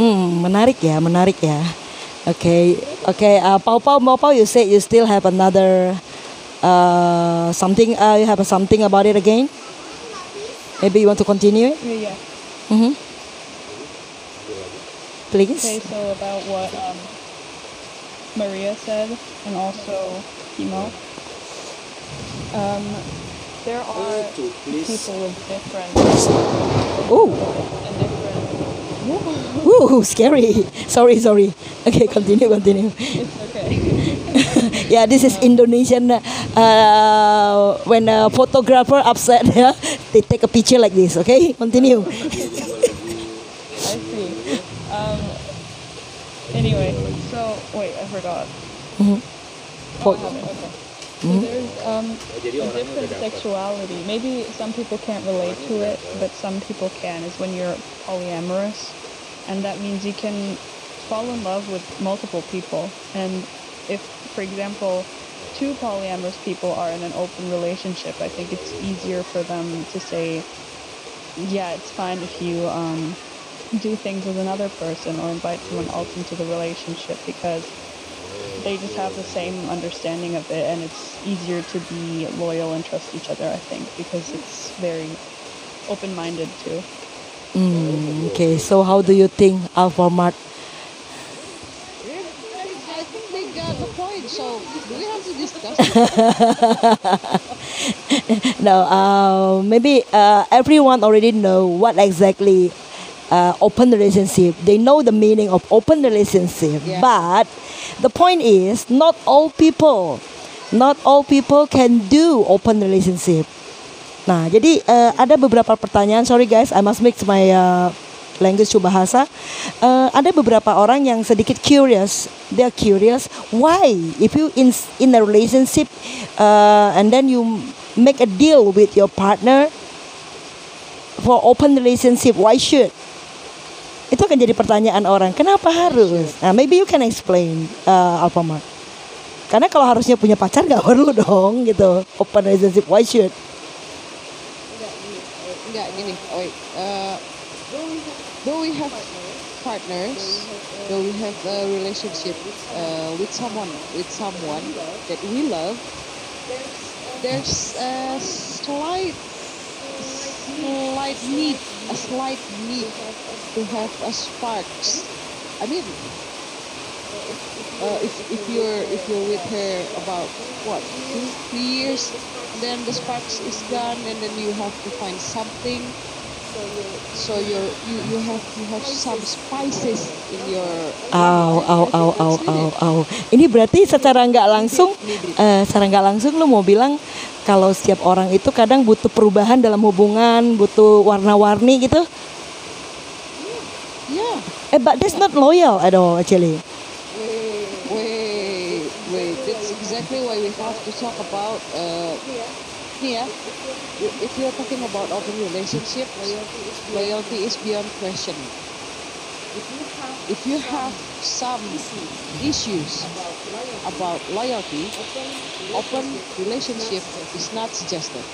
Hmm, menarik ya, menarik ya. Okay, okay. Uh, Pau Pau, Mau Pau, you said you still have another uh, something. Uh, you have something about it again. Maybe you want to continue. Yeah. Mm-hmm. Please. Okay, so about what um, Maria said, and also Kimo. Um, there are people with different Oh, ooh, scary. Sorry, sorry. Okay, continue, continue. Okay. yeah, this is Indonesian. Uh, when a photographer upset, yeah, they take a picture like this. Okay, continue. I see. Um. Anyway, so wait, I forgot. Mhm. Oh, I Okay. So there's um a different sexuality. Maybe some people can't relate to it, but some people can. Is when you're polyamorous, and that means you can fall in love with multiple people. And if, for example, two polyamorous people are in an open relationship, I think it's easier for them to say, yeah, it's fine if you um, do things with another person or invite someone else into the relationship because they just have the same understanding of it and it's easier to be loyal and trust each other, I think, because it's very open minded too. Mm, okay, so how do you think Alpha Mart? I think they got the point. So do we have to discuss? no, uh, maybe uh, everyone already know what exactly uh, open relationship. They know the meaning of open relationship, Yeah. but the point is not all people, not all people can do open relationship. Nah, jadi uh, ada beberapa pertanyaan. Sorry guys, I must mix my uh, language to bahasa. Uh, ada beberapa orang yang sedikit curious. They are curious why if you in in a relationship uh, and then you make a deal with your partner for open relationship, why should? Itu akan jadi pertanyaan orang. Kenapa harus? Nah, maybe you can explain, uh, Alfamart. Karena kalau harusnya punya pacar nggak perlu dong gitu. Open relationship, why should? Enggak gini. Oh. Uh, though we have partners, though we have a relationship uh, with someone, with someone that we love, there's a slight, slight need, a slight need to have a sparks. I mean, uh, if if you're if you're with her about what two three years, then the sparks is gone, and then you have to find something. So you're you you have you have some spices in your. Au, au, au, au, au, au. Ini berarti secara nggak langsung, eh, secara nggak langsung lu mau bilang kalau setiap orang itu kadang butuh perubahan dalam hubungan, butuh warna-warni gitu. Yeah. Eh, but that's not loyal at all actually. Wait, wait. wait. That's exactly why we have to talk about. Uh, yeah. If you're talking about open relationship, loyalty is beyond question. If you have some issues about loyalty, open relationship is not suggested.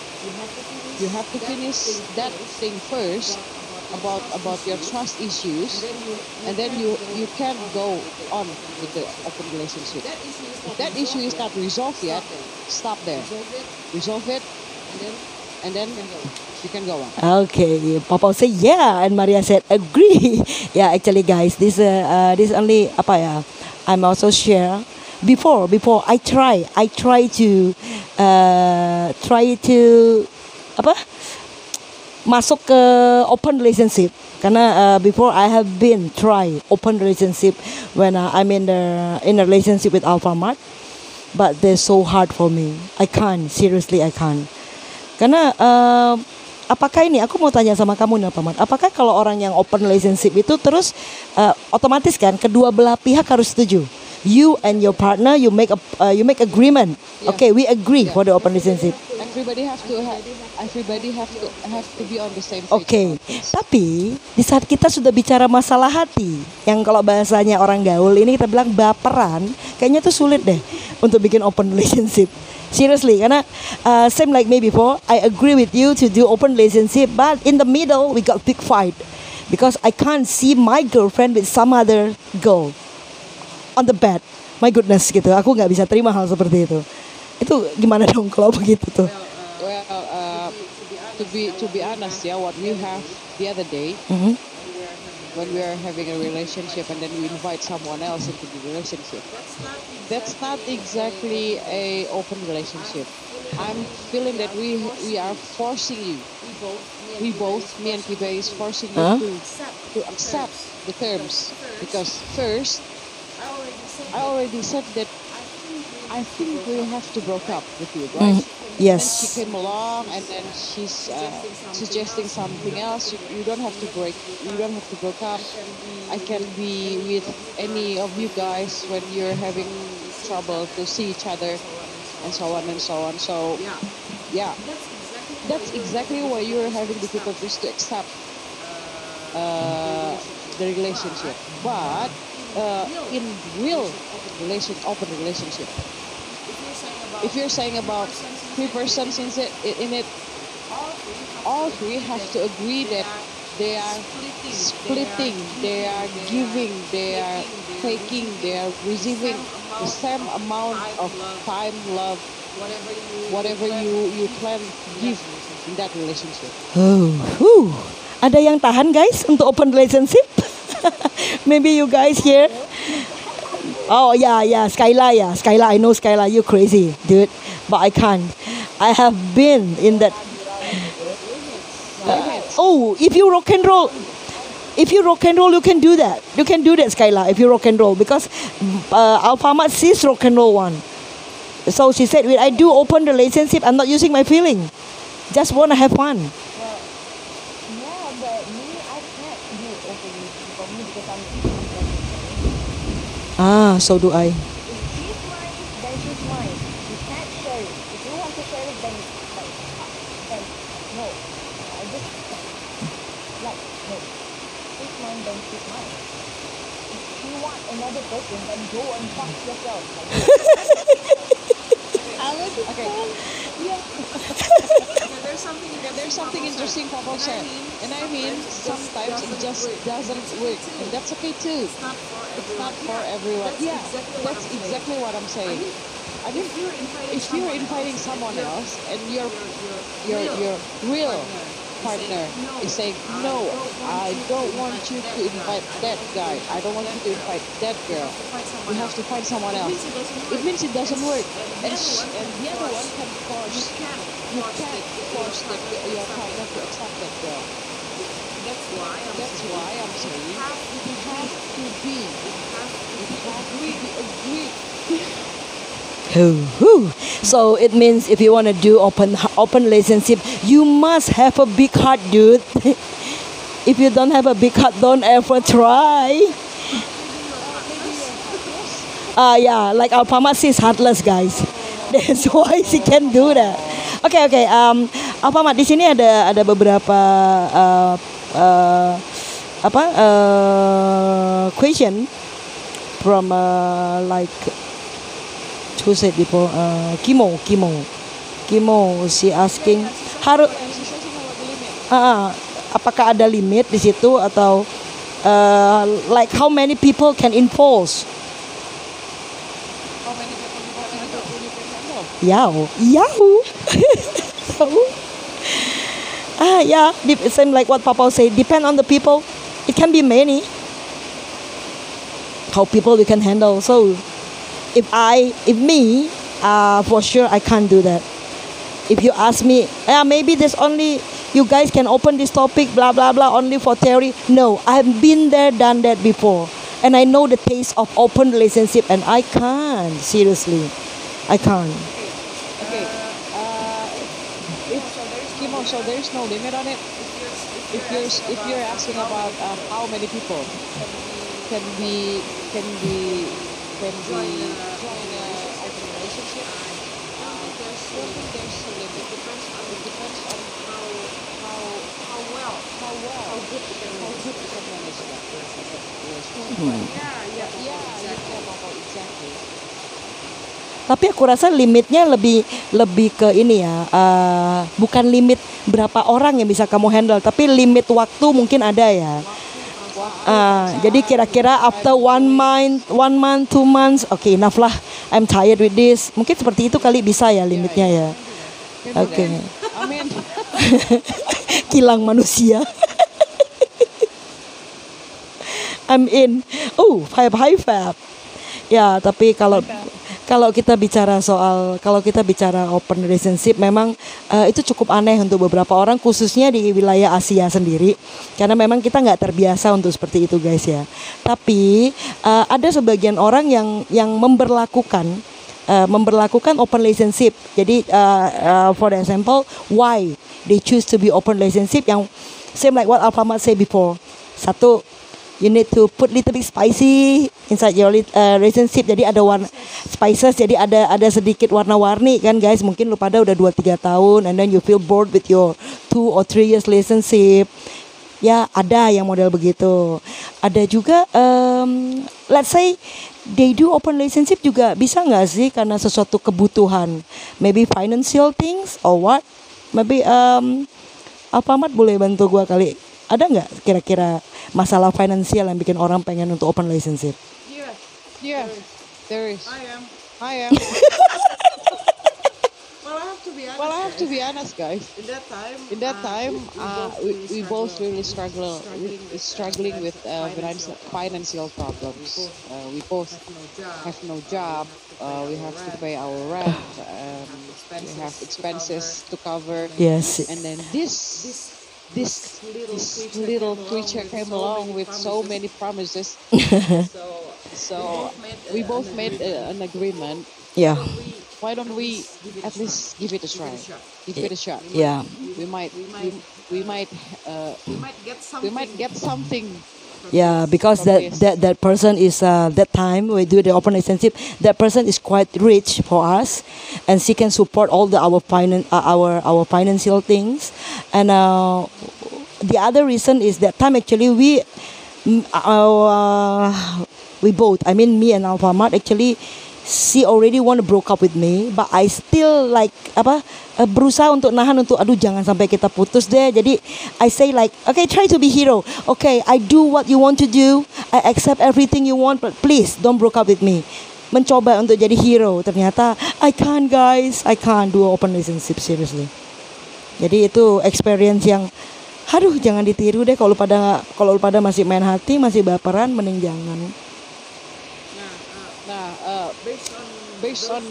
You have to finish that thing first about about your trust issues, and then you you can't go on with the open relationship. If that issue is not resolved yet, stop there. Resolve it, and then you can go on. Okay, Papa say yeah, and Maria said agree. yeah, actually, guys, this uh, uh, this only apa ya? I'm also share before before I try I try to uh, try to apa masuk ke open relationship. Karena uh, before I have been try open relationship when uh, I'm in the in a relationship with Alpha Mart. But they're so hard for me. I can't seriously I can't. Karena uh, apakah ini aku mau tanya sama kamu nih Paman apakah kalau orang yang open relationship itu terus uh, otomatis kan kedua belah pihak harus setuju you and your partner you make a uh, you make agreement Yeah. okay we agree Yeah. for the open relationship Everybody have to have everybody have to have to be on the same page. Oke, this. tapi di saat kita sudah bicara masalah hati, yang kalau bahasanya orang gaul ini kita bilang baperan, kayaknya tuh sulit deh untuk bikin open relationship. Seriously, karena uh, same like me before, I agree with you to do open relationship, but in the middle we got big fight. because I can't see my girlfriend with some other girl on the bed. My goodness gitu. Aku nggak bisa terima hal seperti itu. Itu gimana dong kalau begitu tuh? Well, uh, to be to be honest, yeah, what we have the other day Mhm. when we are having a relationship and then we invite someone else into the relationship, that's not exactly a open relationship. I'm feeling that we we are forcing you. We both, me and Kibe, is forcing you Huh? to to accept the terms because first, I already said that I think we have to break up with you, right? Mhm. Then she came along and then she's uh, suggesting something else. You, you don't have to break. You don't have to break up. I can be with any of you guys when you're having trouble to see each other, and so on and so on. So, yeah, that's exactly why you're having difficulties to accept uh, the relationship. But uh, in real relation, open relationship, if you're saying about three persons in it, in it, all three have to agree that they are splitting, they are giving, they are taking, they are receiving the same amount of time, love, whatever you you plan to give in that relationship. Oh, whew. Ada yang tahan guys untuk open relationship? Maybe you guys here. Oh yeah, yeah, Skyla, yeah, Skyla. I know Skyla. You crazy, dude. But I can't. I have been in that. Oh, if you rock and roll, if you rock and roll, you can do that. You can do that, Skyla. If you rock and roll, because uh, Alfamart sees rock and roll one. So she said, "When I do open relationship, I'm not using my feeling. Just wanna have fun." Yeah, but me, I can't do openly for me because I'm Ah, so do I. If she's mine, then she's mine. You can't share it. If you want to share it, then like, then no. I just like no. She's mine, then she's mine. If you want another person, then go and fuck yourself. Like, I was Okay. yeah. There's something there's something interesting said, and I mean sometimes it just doesn't work, and that's okay too. It's not for everyone. Yeah, that's exactly what I'm saying. I mean, if you're inviting someone else and your your your real partner. Is saying no, I don't want you to invite that guy. I don't want you to invite that girl. You have to find someone else. It means it doesn't work, and and the other one can force. You can't the, your partner to accept that girl. That's why I'm That's why I'm saying it has to be. It has to be agreed. Hoo, hoo. So it means if you want to do open open relationship, you must have a big heart, dude. if you don't have a big heart, don't ever try. Ah yeah, like our pharmacy is heartless, guys. That's why she can do that. Oke oke, um, Alfamart di sini ada ada beberapa uh, uh, apa uh, question from uh, like who said before uh, Kimo Kimo. Kimo she asking harus Ah, apakah ada limit di situ atau uh, like how many people can enforce handle? Yahoo Yahoo ah yeah. Same like what Papa said. Depend on the people. It can be many. How people you can handle. So if I if me uh, for sure I can't do that. If you ask me yeah maybe there's only you guys can open this topic blah blah blah only for theory. No I've been there done that before. And I know the taste of open relationship and I can't seriously. I can't Okay. Uh, if Kimo, so there's no limit on it. If you're if you're asking about uh, how many people can be can be can be join a open relationship, uh, there's I don't think there's a limit. It depends on it depends on how how how well how well how good you can how good you can manage that relationship. Yeah, yeah, yeah. Tapi aku rasa limitnya lebih lebih ke ini ya, eh, bukan limit berapa orang yang bisa kamu handle, tapi limit waktu mungkin ada ya. Ah, jadi kira-kira after one month, one month, two months, okay enough lah. I'm tired with this. Mungkin seperti itu kali bisa ya limitnya ya. Oke. Okay. Kilang manusia. I'm in. Oh, five high fab. Ya, tapi kalau kalau kita bicara soal kalau kita bicara open relationship memang uh, itu cukup aneh untuk beberapa orang khususnya di wilayah Asia sendiri. Karena memang kita nggak terbiasa untuk seperti itu guys ya. Tapi uh, ada sebagian orang yang yang memberlakukan uh, memberlakukan open relationship. Jadi uh, uh, for example why they choose to be open relationship yang same like what Alfamart say before. Satu you need to put little bit spicy inside your uh, relationship jadi ada warna spices jadi ada ada sedikit warna-warni kan guys. Mungkin lu pada udah 2 3 tahun and then you feel bored with your two or three years relationship ya ada yang model begitu. Ada juga um, let's say they do open relationship juga. Bisa nggak sih? Karena sesuatu kebutuhan. Maybe financial things or what? Maybe um, Alfamart boleh bantu gua kali ada nggak kira-kira masalah finansial yang bikin orang pengen untuk open relationship? yeah, there is. I am. I am. Well, I have to be honest. Well, I have to be honest, guys. In that time. In that uh, time, we, uh, both we, really we both really struggle, struggling with, uh, struggling with uh, financial financial, financial problems. Uh, we both have no job. have no job. Uh, we have to pay our rent. Um, we have expenses to cover. Yes. And then this this this little creature came along with so many promises. So So we both made uh, an agreement. Yeah. Why don't we at least give it a try? Give it a shot. Yeah. We might we, we might uh, we might get something. might get something. ya. Because that that that person is uh, that time we do the open relationship. That person is quite rich for us, and she can support all the our finan- uh, our our financial things. And uh, the other reason is that time actually we mm, uh, we both. I mean me and Alfamart actually she already want to broke up with me but I still like apa uh, berusaha untuk nahan untuk aduh jangan sampai kita putus deh. Jadi I say like okay try to be hero. Okay I do what you want to do. I accept everything you want but please don't broke up with me. Mencoba untuk jadi hero. Ternyata I can't guys. I can't do open relationship seriously jadi itu experience yang aduh jangan ditiru deh kalau pada kalau pada masih main hati masih baperan mending jangan Nah, uh, based on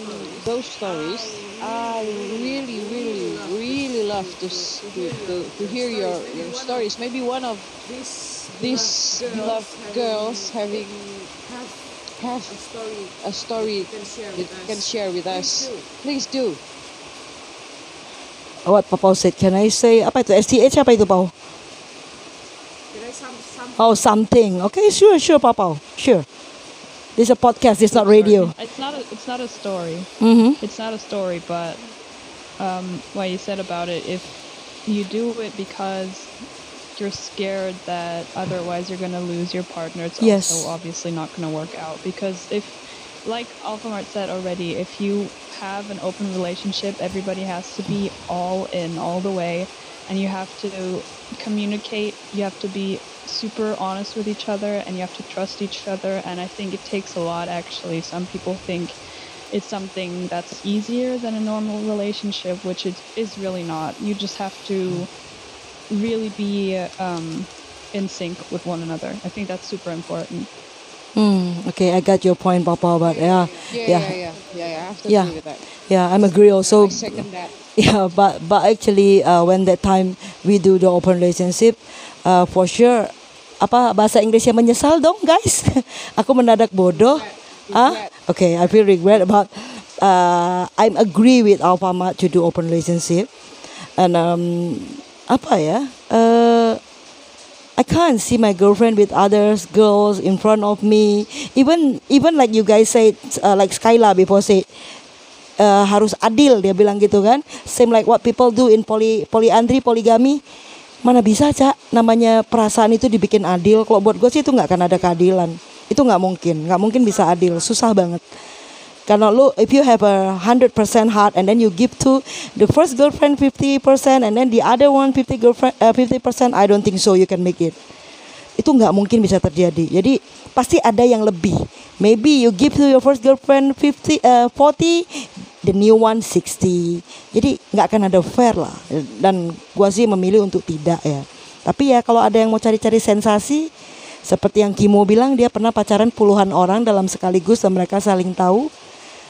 those stories, I really, really, really love to to, to, to hear your, your stories. Maybe one of these beloved girls having have a story that you can share with us. Please do. What Papa said can I say apa itu STH apa itu Pau some Oh, something. Okay, sure, sure, Papa. Sure. This is a podcast. It's not radio. It's not a, it's not a story. Mm-hmm. It's not a story, but um, what you said about it, if you do it because you're scared that otherwise you're going to lose your partner, it's Yes. also obviously not going to work out. Because if, like Alphamart said already, if you have an open relationship, everybody has to be all in all the way, and you have to communicate. You have to be super honest with each other, and you have to trust each other. And I think it takes a lot. Actually, some people think it's something that's easier than a normal relationship, which it is really not. You just have to really be um, in sync with one another. I think that's super important. Hmm. Okay, I got your point, Papa. But yeah, Yeah, yeah, yeah, yeah, yeah. I have to Yeah. agree with that. yeah. I'm agree also. I second that. Yeah, but but actually, uh, when that time we do the open relationship, uh, for sure, apa bahasa Inggrisnya menyesal dong, guys. Aku mendadak bodoh. Ah, okay, I feel regret about. Uh, I'm agree with Alfamart to do open relationship, and um, apa ya? Uh, I can't see my girlfriend with others girls in front of me. Even even like you guys said, uh, like Skyla before said, uh, harus adil dia bilang gitu kan. Same like what people do in poly polyandry poligami. Mana bisa cak namanya perasaan itu dibikin adil. Kalau buat gue sih itu nggak akan ada keadilan. Itu nggak mungkin, nggak mungkin bisa adil, susah banget. Karena lu if you have a 100% heart and then you give to the first girlfriend 50% and then the other one 50 girlfriend uh, 50% I don't think so you can make it. itu nggak mungkin bisa terjadi. Jadi pasti ada yang lebih. Maybe you give to your first girlfriend 50 uh, 40 the new one 60. Jadi nggak akan ada fair lah. Dan gua sih memilih untuk tidak ya. Tapi ya kalau ada yang mau cari-cari sensasi seperti yang Kimo bilang dia pernah pacaran puluhan orang dalam sekaligus dan mereka saling tahu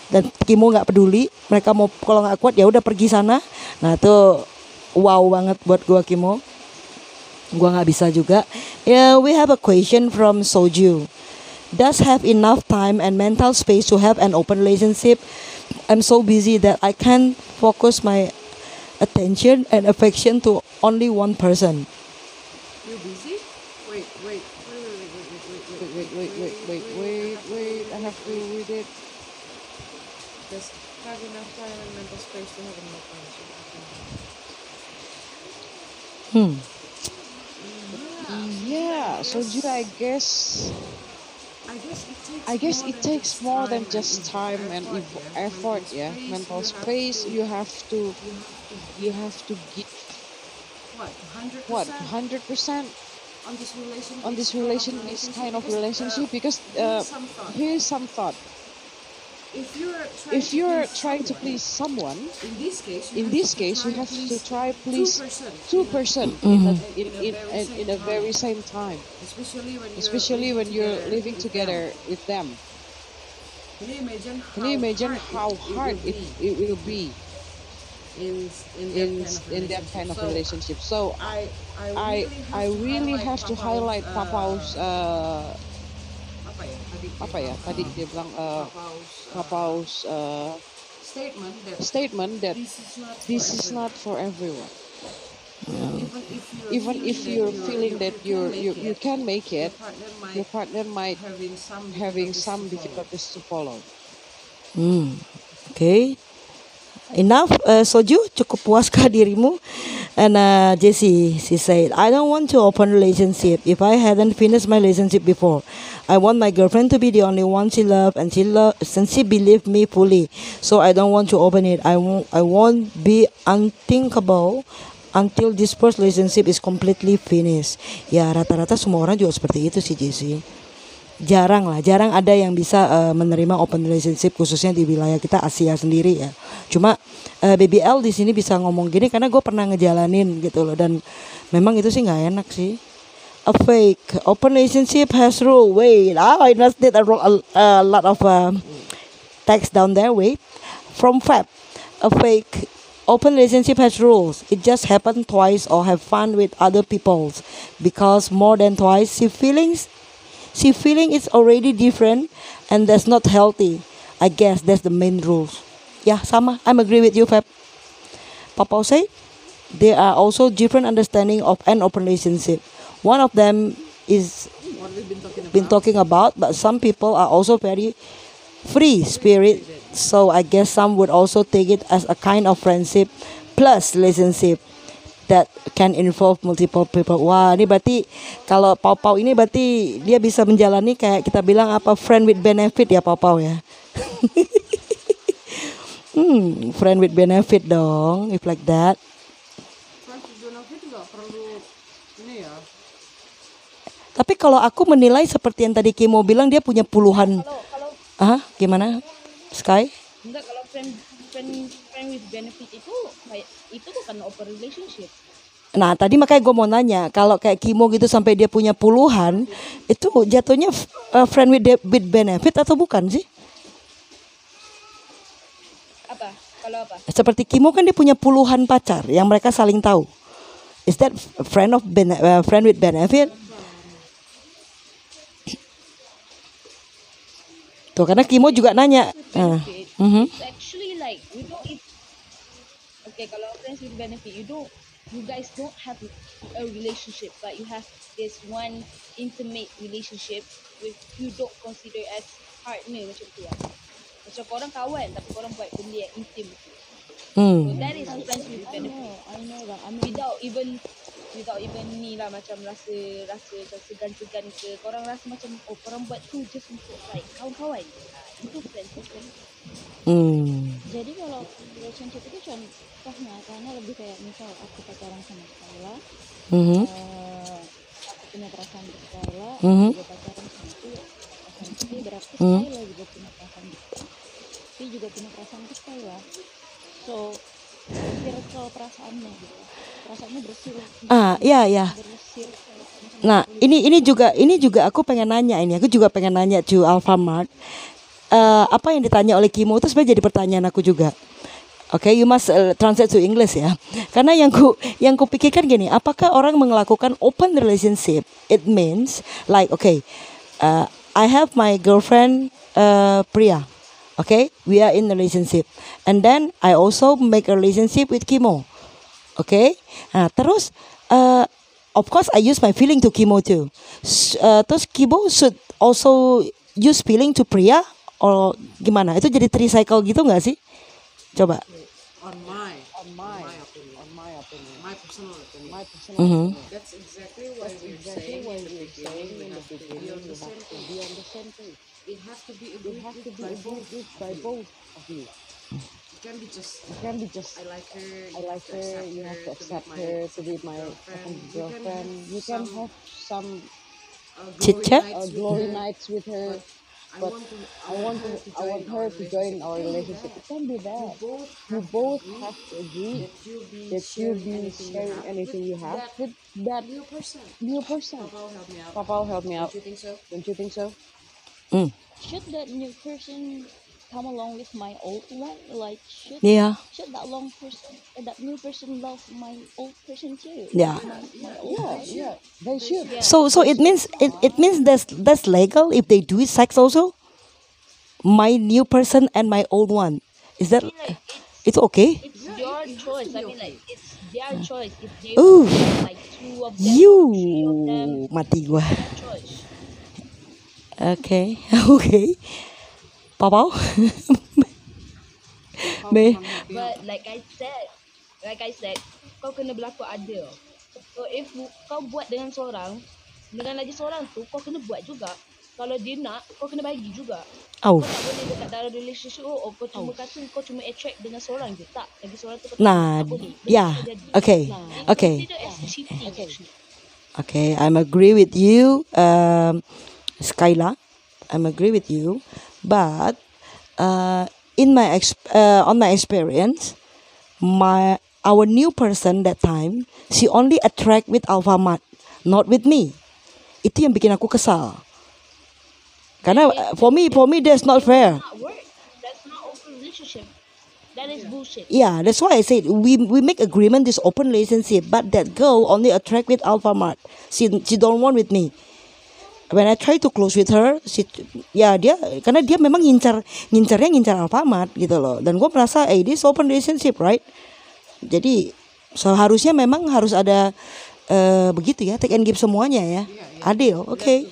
dan Kimo nggak peduli. Mereka mau kalau nggak kuat ya udah pergi sana. Nah itu wow banget buat gua Kimo. Gua nggak bisa juga. Yeah we have a question from Soju. Does have enough time and mental space to have an open relationship? I'm so busy that I can't focus my attention and affection to only one person. You busy? Wait, wait, wait, wait, wait, wait, Wait, wait, wait, wait, wait, wait. I have to read it. Hmm Yeah, so Jude, I guess I guess it takes. More than just time and effort, eff- yeah. Mental space, you have to, you have to give What? Hundred percent on this relation. on this relation, this kind of relationship? Because uh, here's some thought. Here's some thought. If you're trying If to you're please trying to someone, please someone, in this case, you in have this to case, you try have to try two please person, two person in, a, in, in, very in, same in a very time. same time, especially when you're especially when you're living with together them. with them. Can you imagine? Can you imagine how hard it, it, it will be in in that in kind of in that kind of relationship? relationship? So So I I I I really really have to to highlight Papa's uh, apa ya tadi apa ya tadi dia bilang uh, uh, uh, statement that statement that this is not this for is not for everyone. everyone. even if you're Even if you're feeling that you're you, you can make your it, partner might your partner might having some having difficulties some to follow. difficulties to follow. Hmm. Oke. Enough, uh, Soju, cukup puaskah dirimu? And uh, Jessie, she said, I don't want to open relationship if I hadn't finished my relationship before. I want my girlfriend to be the only one she love and she love and she believe me fully. So I don't want to open it. I won't I won't be unthinkable until this first relationship is completely finished. Ya rata-rata semua orang juga seperti itu sih Jessie jarang lah jarang ada yang bisa eh, menerima open relationship khususnya di wilayah kita Asia sendiri ya. Cuma eh, BBL di sini bisa ngomong gini karena gue pernah ngejalanin gitu loh dan memang itu sih nggak enak sih. A fake open relationship has rule wait I must need a, a, a lot of uh, text down there wait. From Fab a fake open relationship has rules. It just happened twice or have fun with other people's. Because more than twice see feelings See, feeling is already different and that's not healthy. I guess that's the main rules. Yeah, sama. I'm agree with you, Fab. Papa say there are also different understanding of an open relationship. One of them is been talking about. been talking about, but some people are also very free spirit. So I guess some would also take it as a kind of friendship plus relationship that can involve multiple people. Wah, ini berarti kalau pau-pau ini berarti dia bisa menjalani kayak kita bilang apa friend with benefit ya pau-pau ya. hmm, friend with benefit dong, if like that. Tapi kalau aku menilai seperti yang tadi Kimo bilang dia punya puluhan. Ah, gimana? Sky? enggak kalau friend friend friend with benefit itu kayak itu bukan open relationship. Nah tadi makanya gue mau nanya kalau kayak Kimo gitu sampai dia punya puluhan itu jatuhnya uh, friend with, with benefit atau bukan sih? Apa? Kalau apa? Seperti Kimo kan dia punya puluhan pacar yang mereka saling tahu. Is that friend of bene- uh, friend with benefit? Tuh karena Kimo juga nanya. Uh, benefit, mhm. it's actually like you don't okay kalau friends with benefit you don't you guys don't have a relationship but you have this one intimate relationship with you don't consider as partner macam tu lah. Macam korang kawan tapi korang buat benda yang intim. So Hmm. that is friends with benefit. I know that. I mean, without even without even ni lah macam rasa rasa rasa segan-segan ke korang rasa macam oh korang buat tu just untuk like kawan-kawan. Itu friends with benefit Hmm. jadi kalau relationship itu contohnya karena lebih kayak misal aku pacaran sama Kayla, Mhm. eh, aku punya perasaan ke Skyla Mhm. juga pacaran sama Pi perasaan berarti Mhm. Skyla juga punya perasaan Pi juga punya perasaan ke Skyla so circle perasaannya gitu perasaannya bersirkel Ah, ya ya. bersirkel sama-sama Nah, ini ini juga ini juga aku pengen nanya ini. Aku juga pengen nanya to Alfamart. Eh, apa yang ditanya oleh Kimo itu sebenarnya jadi pertanyaan aku juga. Oke, you must uh, translate to English ya. Karena yang ku yang ku pikirkan gini, apakah orang melakukan open relationship? It means like okay, uh, I have my girlfriend uh, Priya. Okay, we are in relationship, and then I also make a relationship with Kimo. Okay, nah terus uh, of course I use my feeling to Kimo too. Uh, terus Kimo should also use feeling to Priya or gimana? Itu jadi tricycle gitu nggak sih? Coba. On my on my my opinion, on my opinion my personal opinion. my personal Mhm. opinion That's exactly why we're exactly saying why in the we're saying beginning we in the have to be beginning on the you same have to page. be on the same page It has to be it agreed has to with be by agreed both with of by you. both of you It can be just it can be just I like her. I like her. You have to accept her to be my second girlfriend. You can have some uh, Chit glory chat? nights uh, with glory her, nights with her, I but. I want to. I want her to join our relationship. It can be that you both have to agree that you be sharing be anything you sharing have anything with you have that with that new person. new person. Papa will help me out. Papa will help me out. Don't you think so? Don't you think so? Hmm. should that new person come along with my old one like should Iya. should that long person uh, that new person love my old person too Yeah. my, my Yeah, person yeah. They should. So so it means it, it means that's that's legal if they do sex also. My new person and my old one. Is that it's okay? it's your choice i mean like it's their choice if they Ooh. want like two of them You or three of them mati gua. their choice Okay. Okay. Papa. Me. but like I said like I said kau kena berlaku adil so if kau buat dengan seorang dengan lagi seorang tu kau kena buat juga kalau dia nak kau kena bagi juga Oh. kau tak boleh dekat dalam relationship oh, oh kau cuma kata kau cuma attract dengan seorang je tak lagi seorang tu kau Nah, tak boleh yeah. jadi. Okay. It's Okay. actually. Okay, I'm agree with you, um, Skyla. I'm agree with you, but uh, in my ex- uh, on my experience, my our new person that time, she only attract with Alphamart, not with me. Itu yang bikin aku kesal. Karena uh, for me, for me that's not fair. that's not open relationship that is bullshit Yeah, that's why I said we we make agreement this open relationship, but that girl only attract with Alphamart. She she don't want with me. When I try to close with her, she ya dia karena dia memang ngincar ngincarnya ngincar Alfamart gitu loh. Dan gue merasa eh this open relationship right. Jadi seharusnya memang harus ada eh, begitu ya take and give semuanya ya. Adil, oke. Okay.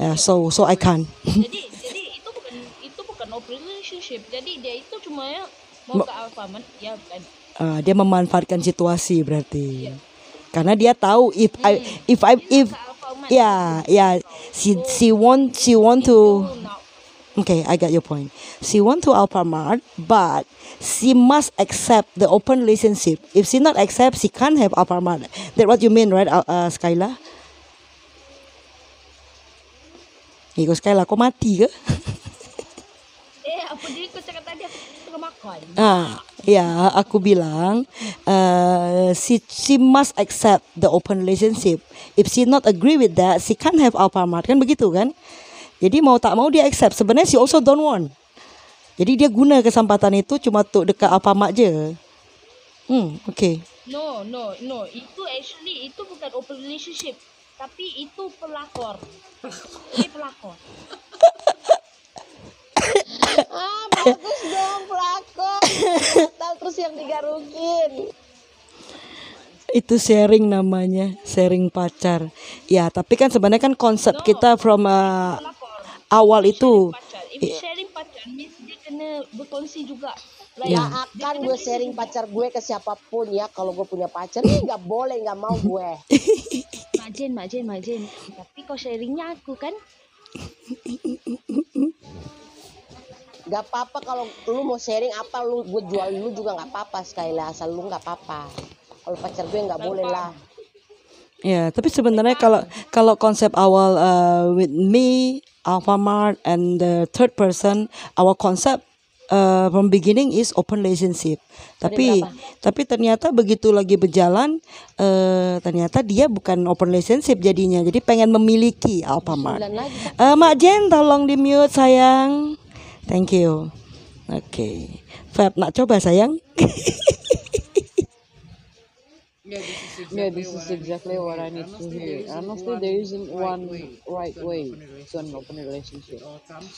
Ya, so so I can. jadi jadi itu bukan itu bukan open relationship jadi dia itu cuma ya mau ke Alfamart ya bukan Ah, dia memanfaatkan situasi berarti. Karena dia tahu if I if I if ya ya she she want she want to Okay, I got your point. She want to Alphamart, but she must accept the open relationship. If she not accept, she can't have Alphamart. That what you mean, right, uh, uh, Skyla? Iko Skyla, kau mati ke? eh apa dia kau cakap tadi aku tengah makan Ah, ya, aku bilang, uh, she she must accept the open relationship. If she not agree with that, she can't have Alphamart kan begitu kan? Jadi mau tak mau dia accept. Sebenarnya she also don't want. Jadi dia guna kesempatan itu cuma untuk dekat Alfamart je. Hmm, okay. no no no itu actually itu bukan open relationship tapi itu pelakor ini pelakor bagus dong pelakon. Terus yang digarukin. Itu sharing namanya, sharing pacar. Ya, tapi kan sebenarnya kan konsep kita from uh, awal itu pacar if sharing pacar means dia kena berkongsi juga like Ya. Gak akan gue sharing pacar gue ke siapa pun ya. Kalau gue punya pacar, nih nggak boleh, nggak mau gue. Mak Jen, Mak Jen, Mak Jen. Tapi kau sharingnya aku kan? Gak apa-apa kalau lu mau sharing apa lu gue jual lu juga nggak apa-apa sekali lah asal lu nggak apa-apa. Kalau pacar gue nggak boleh lah. Ya, tapi sebenarnya kalau kalau konsep awal uh, with me, Alfamart, and the third person, our concept uh, from beginning is open relationship. Tapi tapi ternyata begitu lagi berjalan, uh, ternyata dia bukan open relationship jadinya. Jadi pengen memiliki Alfamart. Uh, Mak Jen, tolong di mute sayang. Thank you. Oke, okay. Feb nak coba sayang. Yeah, this is Yeah, exactly this what is exactly what. I need to hear. Honestly, there isn't one right way to an open relationship.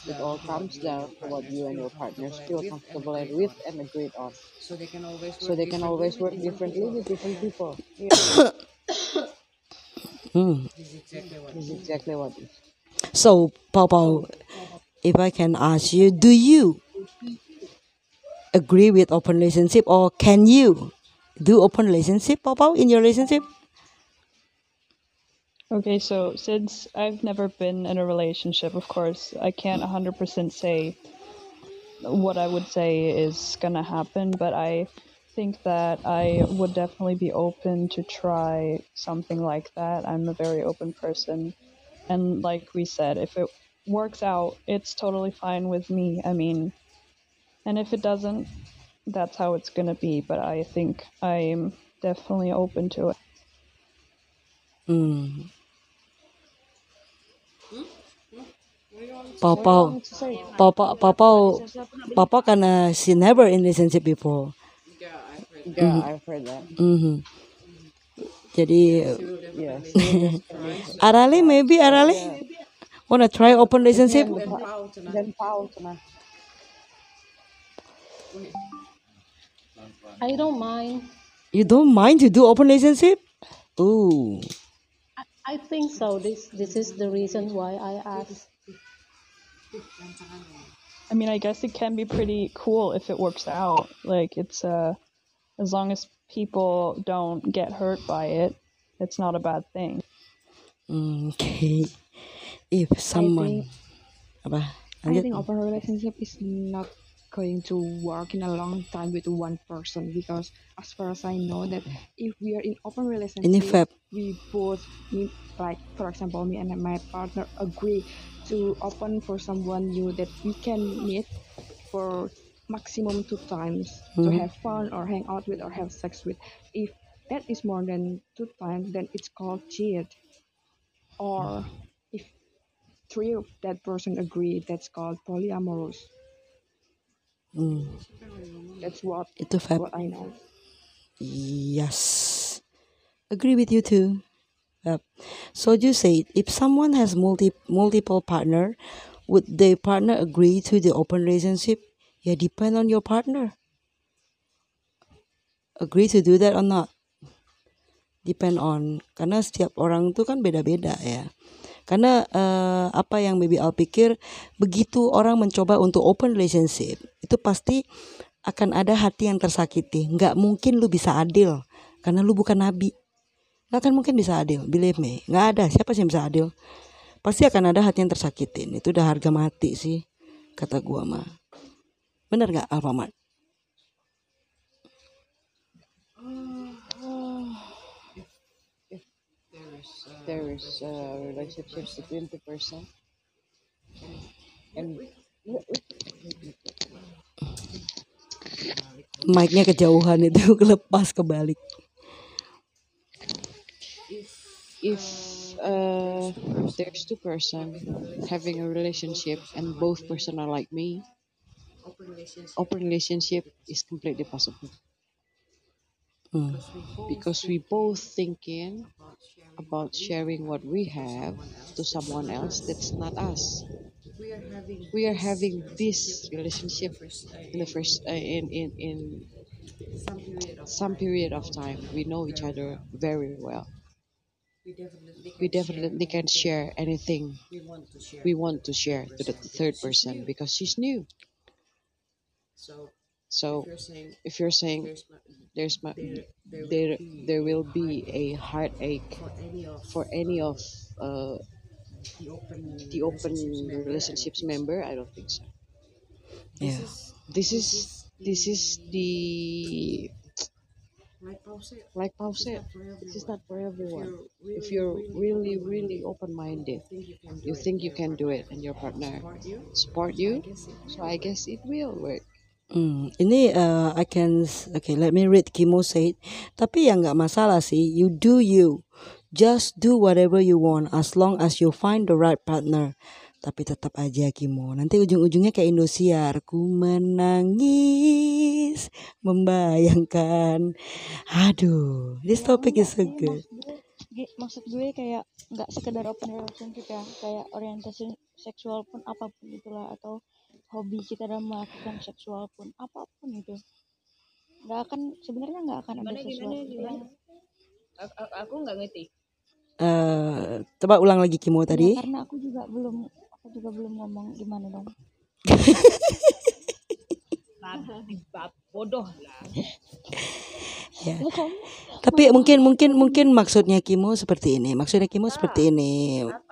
It all comes down to what you and your to what partners feel comfortable with and agreed with on. and agreed on. So they can always So work they can differently always with work different differently people. with different people. Hmm. This is exactly what This is it is. exactly what it is. So, Pao Pao, if I can ask you, do you agree with open relationship or can you do open relationship, Pao, in your relationship? Okay, so since I've never been in a relationship, of course, I can't 100% say what I would say is gonna happen, but I think that I would definitely be open to try something like that. I'm a very open person. And like we said, if it works out, it's totally fine with me. I mean, and if it doesn't, that's how it's gonna be, but I think I'm definitely open to it. Hmm. Pao Pao, Pao Pao, Pao Pao, Pao Pao she never in relationship before. Yeah, I've heard Yeah, I've heard that. Mhm. Jadi Yes. Arali maybe Arali wanna try open relationship? then how tonight. Then Pao tonight. I don't mind You don't mind to do open relationship? Ooh. I I think so this this is the reason why I asked I mean, I guess it can be pretty cool if it works out. Like it's uh as long as people don't get hurt by it, it's not a bad thing. Mm, Okay. If someone apa? I think open relationship is not going to work in a long time with one person because as far as I know that if we are in open Ini relationship Feb. we both need like for example me and my partner agree to open for someone new that we can meet for maximum two times to Mhm. have fun or hang out with or have sex with if that is more than two times then it's called cheat or three of that person agree that's called polyamorous Hmm, that's what itu Feb. what I know Yes. Agree with you too. Yep. So you said if someone has multi multiple partner, would the partner agree to the open relationship? Yeah, depend on your partner. Agree to do that or not? Depend on karena setiap orang tuh kan beda-beda ya. Karena apa yang Baby Al pikir begitu orang mencoba untuk open relationship itu pasti akan ada hati yang tersakiti. Nggak mungkin lu bisa adil karena lu bukan nabi. Nggak akan mungkin bisa adil, believe me. Nggak ada siapa sih yang bisa adil. Pasti akan ada hati yang tersakitin. Itu udah harga mati sih kata gua mah. Bener nggak Alfamart? Is uh, There is a relationship between two person and Mic-nya kejauhan itu kelepas kebalik. if uh, there's two person having a relationship and both person are like me, open relationship is completely possible Hmm. because we both thinking about sharing what we have to someone else that's not us. we are having this relationship in the first uh, in in in some period of time. We know each other very well. we definitely We can share anything we want to share want to share to the third person because she's new. so So if you're saying if you're saying there's ma- there's my, there there will there be there will be a heartache for any of for any of uh, the open the open relationships relationships member. member, I don't think so. I don't think so. This Yeah. is This is this is the like Paul said, like Paul it's said, not for everyone. it's not for If you're If you're really, open-minded, really open-minded, think you can do you it, think you can do it, and your partner support you, support I you, guess it so I guess it will work. Hmm, ini uh, I can okay let me read Kimo said tapi yang nggak masalah sih you do you. Just do whatever you want as long as you find the right partner. Tapi tetap aja Kimo. Nanti ujung-ujungnya kayak Indosiar ku menangis membayangkan. Aduh this topic is so good. maksud gue maksud gue kayak nggak sekedar open relationship ya kayak orientasi seksual pun apa pun itulah atau hobi kita dalam melakukan seksual pun apa pun itu. Nggak akan sebenarnya nggak akan ada Gimana gimana sesuatu yang gimana? Aku, aku- aku nggak ngerti. Eh, coba ulang lagi Kimo ya tadi karena aku juga belum aku juga belum ngomong gimana dong. Bodoh lah. ya. Ya tapi mungkin mungkin mungkin maksudnya Kimo seperti ini. Maksudnya Kimo seperti ini. Aku,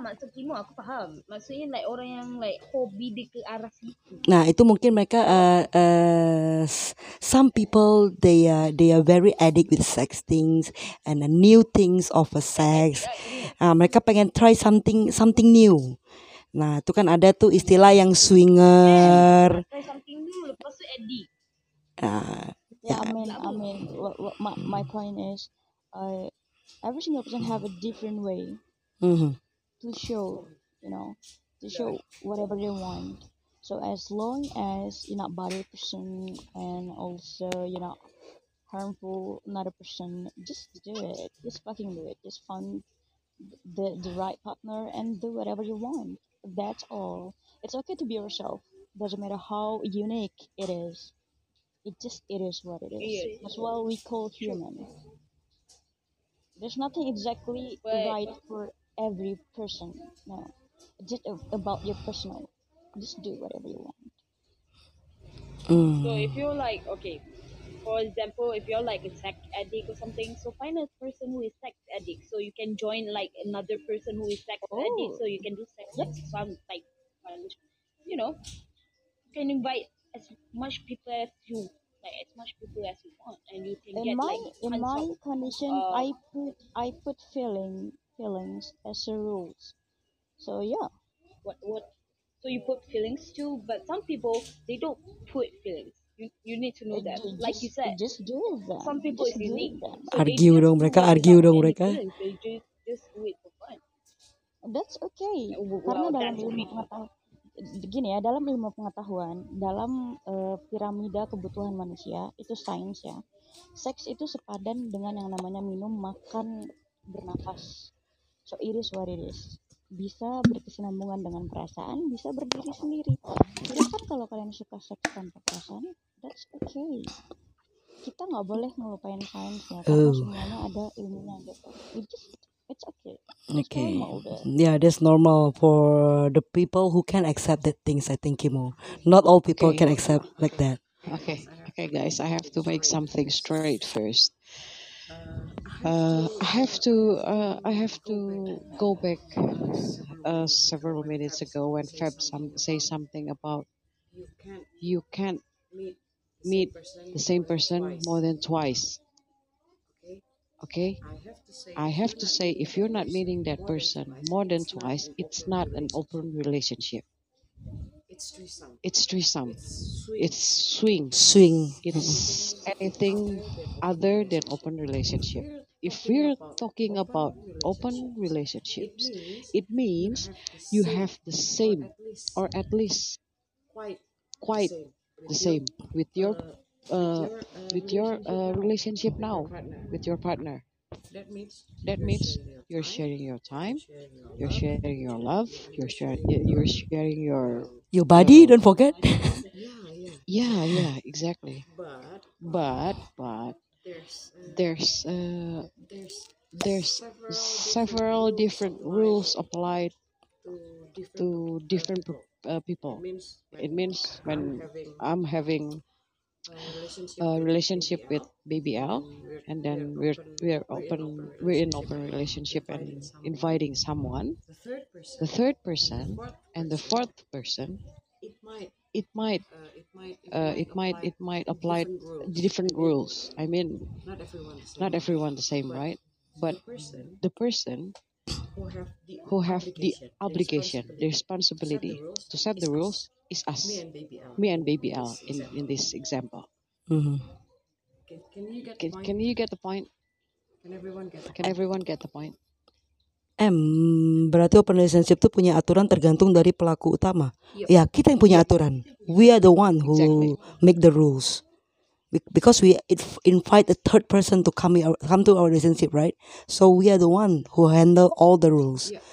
maksud Kimo, aku paham. Maksudnya like orang yang like hobi di ke arah situ. Nah, itu mungkin mereka uh, uh, some people they are they are very addict with sex things and the new things of a sex. Ah, mereka pengen try something something new. Nah, itu kan ada tuh istilah yang swinger. Try something new, lepas tu edit. Ah, ya ya, amin amin What- what my, my point is uh, every single person have a different way mhm. To show, you know, to show whatever they want. So as long as you're not bother person and also you're not harmful another person, just do it. Just fucking do it. Just find the the right partner and do whatever you want. That's all. It's okay to be yourself. Doesn't matter how unique it is. It just it is what it is. That's what we call human. There's nothing exactly But- right for every person. No, just about your personal. Just do whatever you want. Mm. So if you're like, okay, for example, if you're like a sex addict or something, so find a person who is sex addict, so you can join like another person who is sex addict, so you can do sex with some like, fun, you know, you can invite as much people as you like as much people as you want, and you can In get my like in tons my condition, uh, I put I put feeling feelings as a rules. So yeah, what what. So you put feelings too, but some people they don't put feelings. You you need to know that. ju- Like you just, said, just do it then. some people just is do unique. So Argue just dong do mereka, argue dong mereka. They just just do it for fun. That's okay. Well, Karena dalam ilmu pengetahuan gini ya, dalam ilmu pengetahuan, dalam eh, piramida kebutuhan manusia itu sains ya. Seks itu sepadan dengan yang namanya minum, makan, bernafas. So it is what it is. Bisa berkesinambungan dengan perasaan, bisa berdiri sendiri. Silahkan kalau kalian suka seks tanpa perasaan, that's okay. Kita nggak boleh ngelupain sains ya, karena Oh. semuanya ada ilmunya gitu. It just, it's okay. It's Okay. normal. Yeah, that's normal for the people who can accept that things. I think Kimo. Not all people Okay. can accept like that. Okay, okay, guys, I have to make something straight first. Uh, I have to, uh, I have to go back uh, several minutes ago when Fab some say something about you can't meet the same person more than twice. Okay. I have to say if you're not meeting that person more than twice, it's not an open relationship. It's threesome. It's threesome. It's swing. Swing. It's anything other than open relationship. If we're talking about open relationships, it means you have the same or at least quite quite the same with your uh, uh, with your uh, relationship now with your partner. That means That you're means sharing your you're time, sharing your time, sharing your you're love. sharing your love, you're sharing you're sharing your Your body, don't forget. Yeah, yeah. yeah yeah exactly. But But but there's uh, there's uh, there's there's several several different rules applied to different to uh, different people. uh, people. It means It means I'm when having I'm having a relationship, with BBL, and then we're we're open we're in open relationship and inviting someone. The third person, The third and person the fourth and the person, fourth person, it might it might uh, it uh, might it might apply different rules. I mean, Not everyone the same. not everyone the same, right? But the person who have the who have the obligation, obligation, the responsibility to set the rules is us, me and baby L. me and baby L in, in this example. Mhm. Can, can you get Can, the point? can you get the point? Can everyone get the Can everyone get the point? M berarti open relationship itu punya aturan tergantung dari pelaku utama. Yep. Ya, kita yang punya aturan. We are the one who Exactly. make the rules. Be- Because we it- invite a third person to come come to our relationship, right? So we are the one who handle all the rules. Yeah.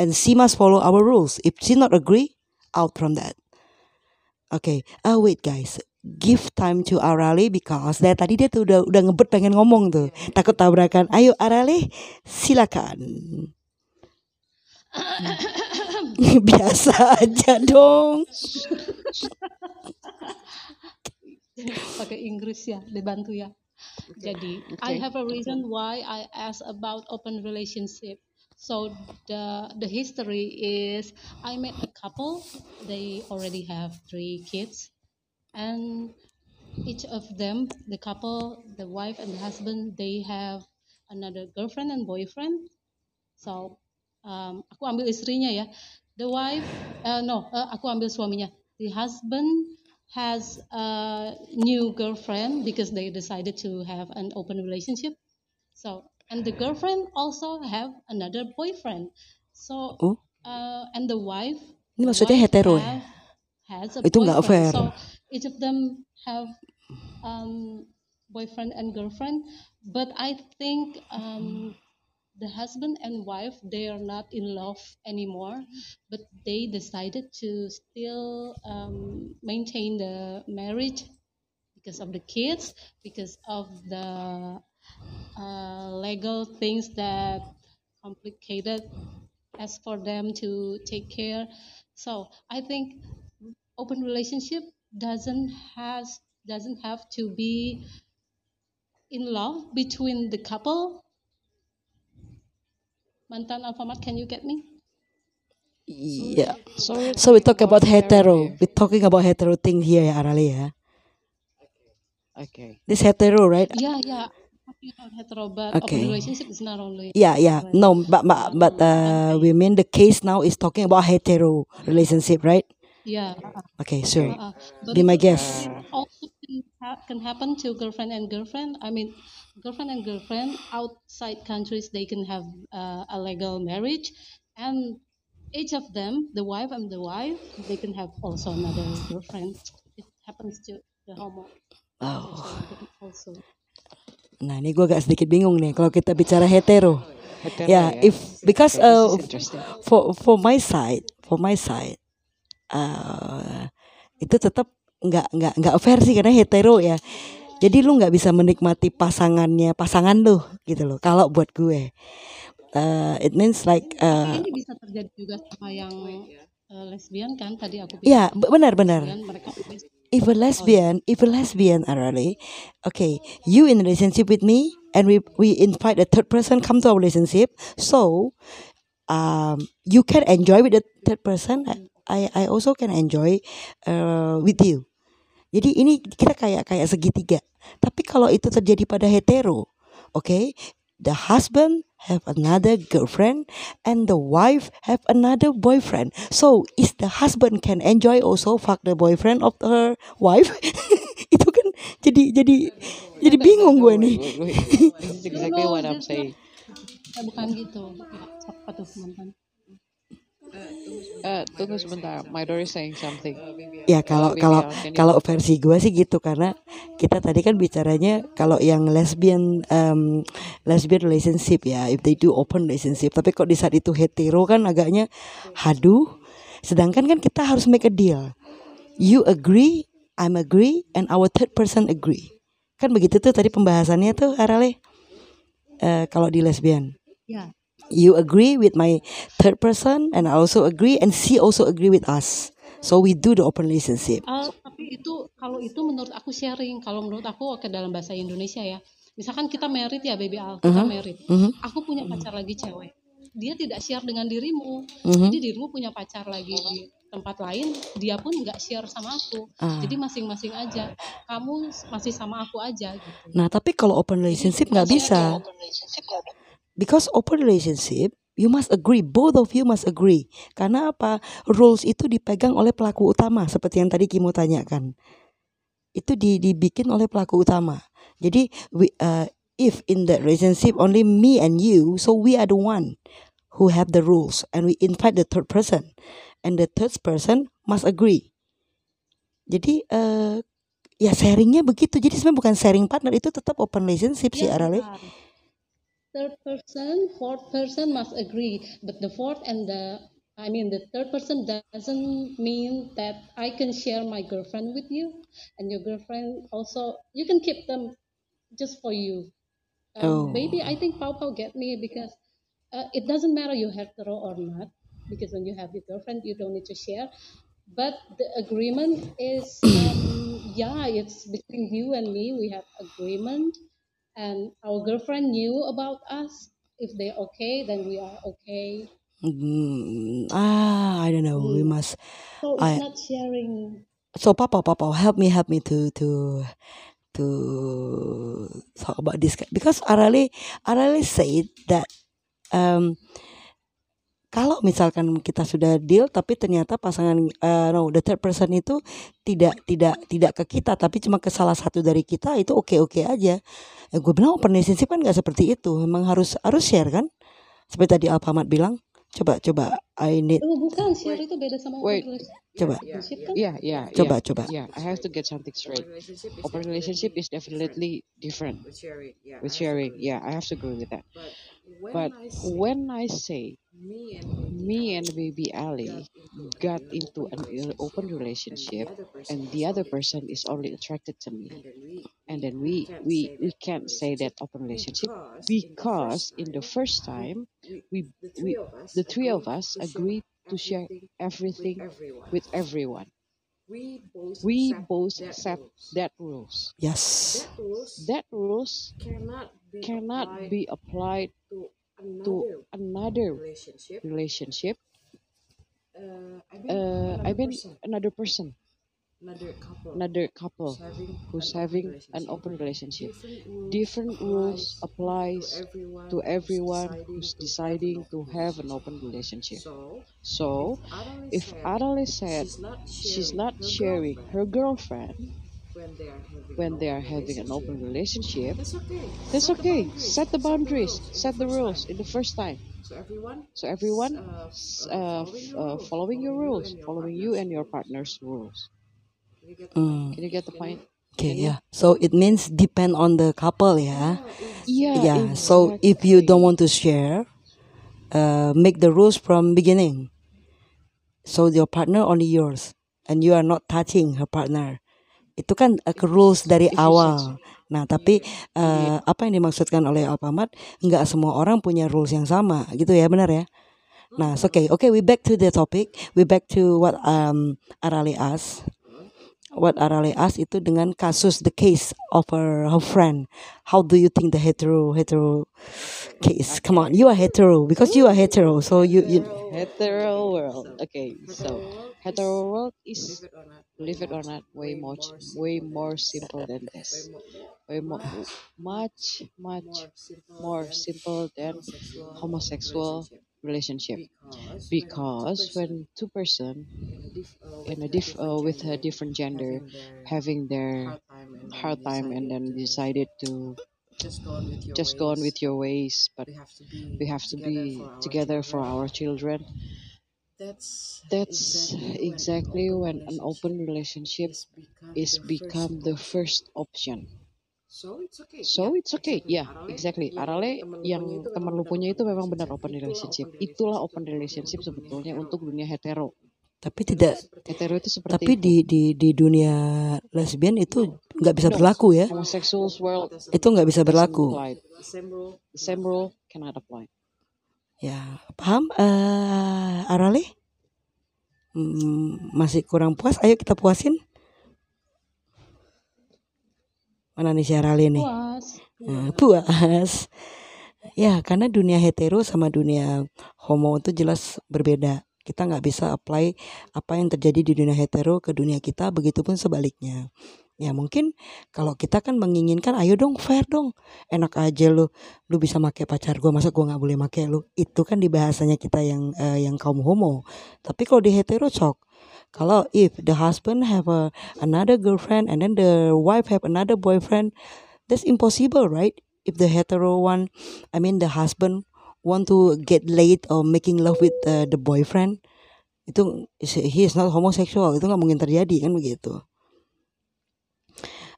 And she must follow our rules. If she not agree, out from that. Okay. Ah wait guys. Give time to Arali because dari tadi dia tuh udah udah ngebet pengen ngomong tuh. Takut tabrakan. Ayo Arali, silakan. Biasa aja dong. pakai Inggris ya, dibantu ya. Jadi, I Okay. have a reason why I ask about open relationship. So the the history is I met a couple. They already have three kids, and each of them, the couple, the wife and the husband, they have another girlfriend and boyfriend. So um, aku ambil istrinya ya. The wife, uh, no, uh, aku ambil suaminya. The husband has a new girlfriend because they decided to have an open relationship. So and the girlfriend also have another boyfriend. So Oh. uh, and the wife. Ini the maksudnya wife hetero ya? Has a Itu nggak boyfriend. fair. So each of them have um, boyfriend and girlfriend, but I think um, the husband and wife they are not in love anymore, but they decided to still um, maintain the marriage because of the kids, because of the uh, legal things that complicated as for them to take care. So I think open relationship doesn't has doesn't have to be in love between the couple. Mantan Alfamart, can you get me? Yeah. So we're So we talk about hetero. here. We're talking about hetero thing here ya Arali ya. Okay. This hetero, right? Yeah, yeah. Talking about hetero, but Okay. open relationship is not only. Yeah, yeah. No, but but but uh, we mean the case now is talking about hetero relationship, right? Yeah. Okay, sure. Uh, Be my guest. also can, ha- can happen to girlfriend and girlfriend. I mean, girlfriend and girlfriend outside countries they can have uh, a legal marriage, and each of them, the wife and the wife, they can have also another girlfriend. It happens to the homo. Oh. Also. Nah, ini gue agak sedikit bingung nih kalau kita bicara hetero. Hetero, Yeah, ya. if because uh, for for my side, for my side, uh, itu tetap nggak nggak nggak fair sih karena hetero ya. Jadi lu nggak bisa menikmati pasangannya pasangan lu gitu loh. Kalau buat gue, uh, it means like uh, Ini bisa terjadi juga sama yang uh, lesbian kan tadi aku ya bilang. benar-benar. Mereka if a lesbian, if a lesbian Arali, okay, you in relationship with me, and we we invite a third person come to our relationship, so um, you can enjoy with the third person. I I also can enjoy uh, with you. Jadi ini kita kayak kayak segitiga. Tapi kalau itu terjadi pada hetero, okay, the husband have another girlfriend and the wife have another boyfriend. So is the husband can enjoy also fuck the boyfriend of her wife? itu kan jadi jadi jadi bingung gue nih. This is exactly what I'm saying. Eh, bukan gitu. Apa tuh mantan? Uh, tunggu sebentar. My daughter is saying something. Ya kalau kalau kalau versi gue sih gitu karena kita tadi kan bicaranya kalau yang lesbian um, lesbian relationship ya if they do open relationship tapi kok di saat itu hetero kan agaknya haduh. Sedangkan kan kita harus make a deal. You agree I'm agree and our third person agree. Kan begitu tuh tadi pembahasannya tuh Arale? Eh, kalau di lesbian. Ya. You agree with my third person and I also agree and she also agree with us so we do the open relationship Ah, tapi itu kalau itu menurut aku sharing. Kalau menurut aku ke dalam bahasa Indonesia ya. Misalkan kita merit ya baby Al, kita merit. Mhm. Aku punya pacar lagi cewek. Dia tidak share dengan dirimu. Mhm. Jadi dirimu punya pacar lagi di tempat lain dia pun nggak share sama aku Ah. jadi masing-masing aja kamu masih sama aku aja gitu Nah, tapi kalau open relationship nggak bisa. Because open relationship, you must agree, both of you must agree. Karena apa? Rules itu dipegang oleh pelaku utama, seperti yang tadi Kimo tanyakan. Itu di, dibikin oleh pelaku utama. Jadi, we, uh, if in that relationship only me and you, so we are the one who have the rules, and we invite the third person, and the third person must agree. Jadi, uh, ya sharingnya begitu. Jadi sebenarnya bukan sharing partner, itu tetap open relationship sih, Ya, Arale. Third person fourth person must agree. But the fourth and the I mean the third person doesn't mean that I can share my girlfriend with you. And your girlfriend also you can keep them just for you. Oh. um, maybe I think Pau Pau get me because uh, it doesn't matter you hetero or not because when you have your girlfriend you don't need to share. But the agreement is um, yeah it's between you and me we have agreement and our girlfriend knew about us if they're okay then we are okay Mm, ah, I don't know. We Hmm. must. so it's I not sharing so Papa, Papa, help me, help me to to to talk about this guy. because Arale Arale said that um kalau misalkan kita sudah deal tapi ternyata pasangan uh, no the third person itu tidak tidak tidak ke kita tapi cuma ke salah satu dari kita itu oke oke aja. Eh, gue bilang open relationship kan nggak seperti itu. Memang harus harus share kan? Seperti tadi Alfamart bilang. Coba coba I need oh bukan share itu beda sama Wait. open relationship coba kan Yeah, yeah, coba yeah, coba. yeah. I have to get something straight. Open relationship is definitely different with sharing. Yeah, with I have to sharing. agree. Yeah, I have to agree with that. But when I say me and me and baby Ali got into an open relationship, relationship and the other person is only- person is only attracted to me, and then we can't we say we that can't say that open relationship because because in the first time we, we the three of us the three of agreed to share everything everything with everyone. we both We accept both that accept rules. that rules. Yes. That rules That rules cannot be cannot applied be applied to to another relationship. relationship. Uh, I mean, Uh, another I mean person, another person, another couple, another couple who's having who's an open an relationship. open relationship. Different rules Different applies to everyone, to everyone who's who's deciding, to have an open relationship. So, So if Adelaide said she's not sharing, she's not her sharing girlfriend her girlfriend when they are having when an they open are having an open relationship, relationship, that's okay. that's Set the okay. boundaries. Set the boundaries, in the set the first rules in the first time. So everyone, So everyone uh, s- uh, uh, f- uh, following your rules, following you and your partner's rules. You get the Mm. point? Can you get the point? Okay, Can yeah. So it means depend on the couple, yeah. Yeah, Yeah. So if you don't want to share, uh, make the rules from beginning. So your partner only yours, and you are not touching her partner. Itu kan uh, rules dari awal. Nah, tapi uh, apa yang dimaksudkan oleh Alpamat, nggak semua orang punya rules yang sama, gitu ya, benar ya? Nah, it's okay. Okay, we back to the topic. We back to what um Arali asked. What Arali asked itu dengan kasus the case of her, her friend. How do you think the hetero hetero case? Come on, you are hetero because you are hetero. So you you hetero world. Okay, so hetero world is Believe it or not, believe it or not way much way more simple than this. Way more much much more simple than homosexual relationship. because when two person in a diff uh, with a different gender having their hard time and then decided to just go on with your on ways, with your ways but we have to be we have to be together for our children that's that's exactly when an open relationship is become the first option. so it's okay. So it's okay. yeah exactly. Arale yang teman lu punya itu memang benar open relationship. itulah open relationship sebetulnya untuk dunia hetero. Tapi tidak hetero itu seperti tapi itu. di di di dunia lesbian itu nggak bisa berlaku ya. homosexuals world Itu nggak bisa berlaku. same rule same rule cannot apply Ya, paham eh Arale? Hmm, masih kurang puas? Ayo kita puasin. Mana nih si Arale nih? puas Nah, puas. Ya, karena dunia hetero sama dunia homo itu jelas berbeda. Kita nggak bisa apply apa yang terjadi di dunia hetero ke dunia kita, begitupun sebaliknya. Ya mungkin kalau kita kan menginginkan ayo dong fair dong. Enak aja lu lu bisa make pacar gua masa gua nggak boleh make lu? Itu kan di bahasanya kita yang eh, yang kaum homo. Tapi kalau di hetero sok. Kalau if the husband have a, another girlfriend and then the wife have another boyfriend that's impossible right? If the hetero one I mean the husband want to get laid or making love with uh, the boyfriend itu he is not homosexual. Itu nggak mungkin terjadi kan begitu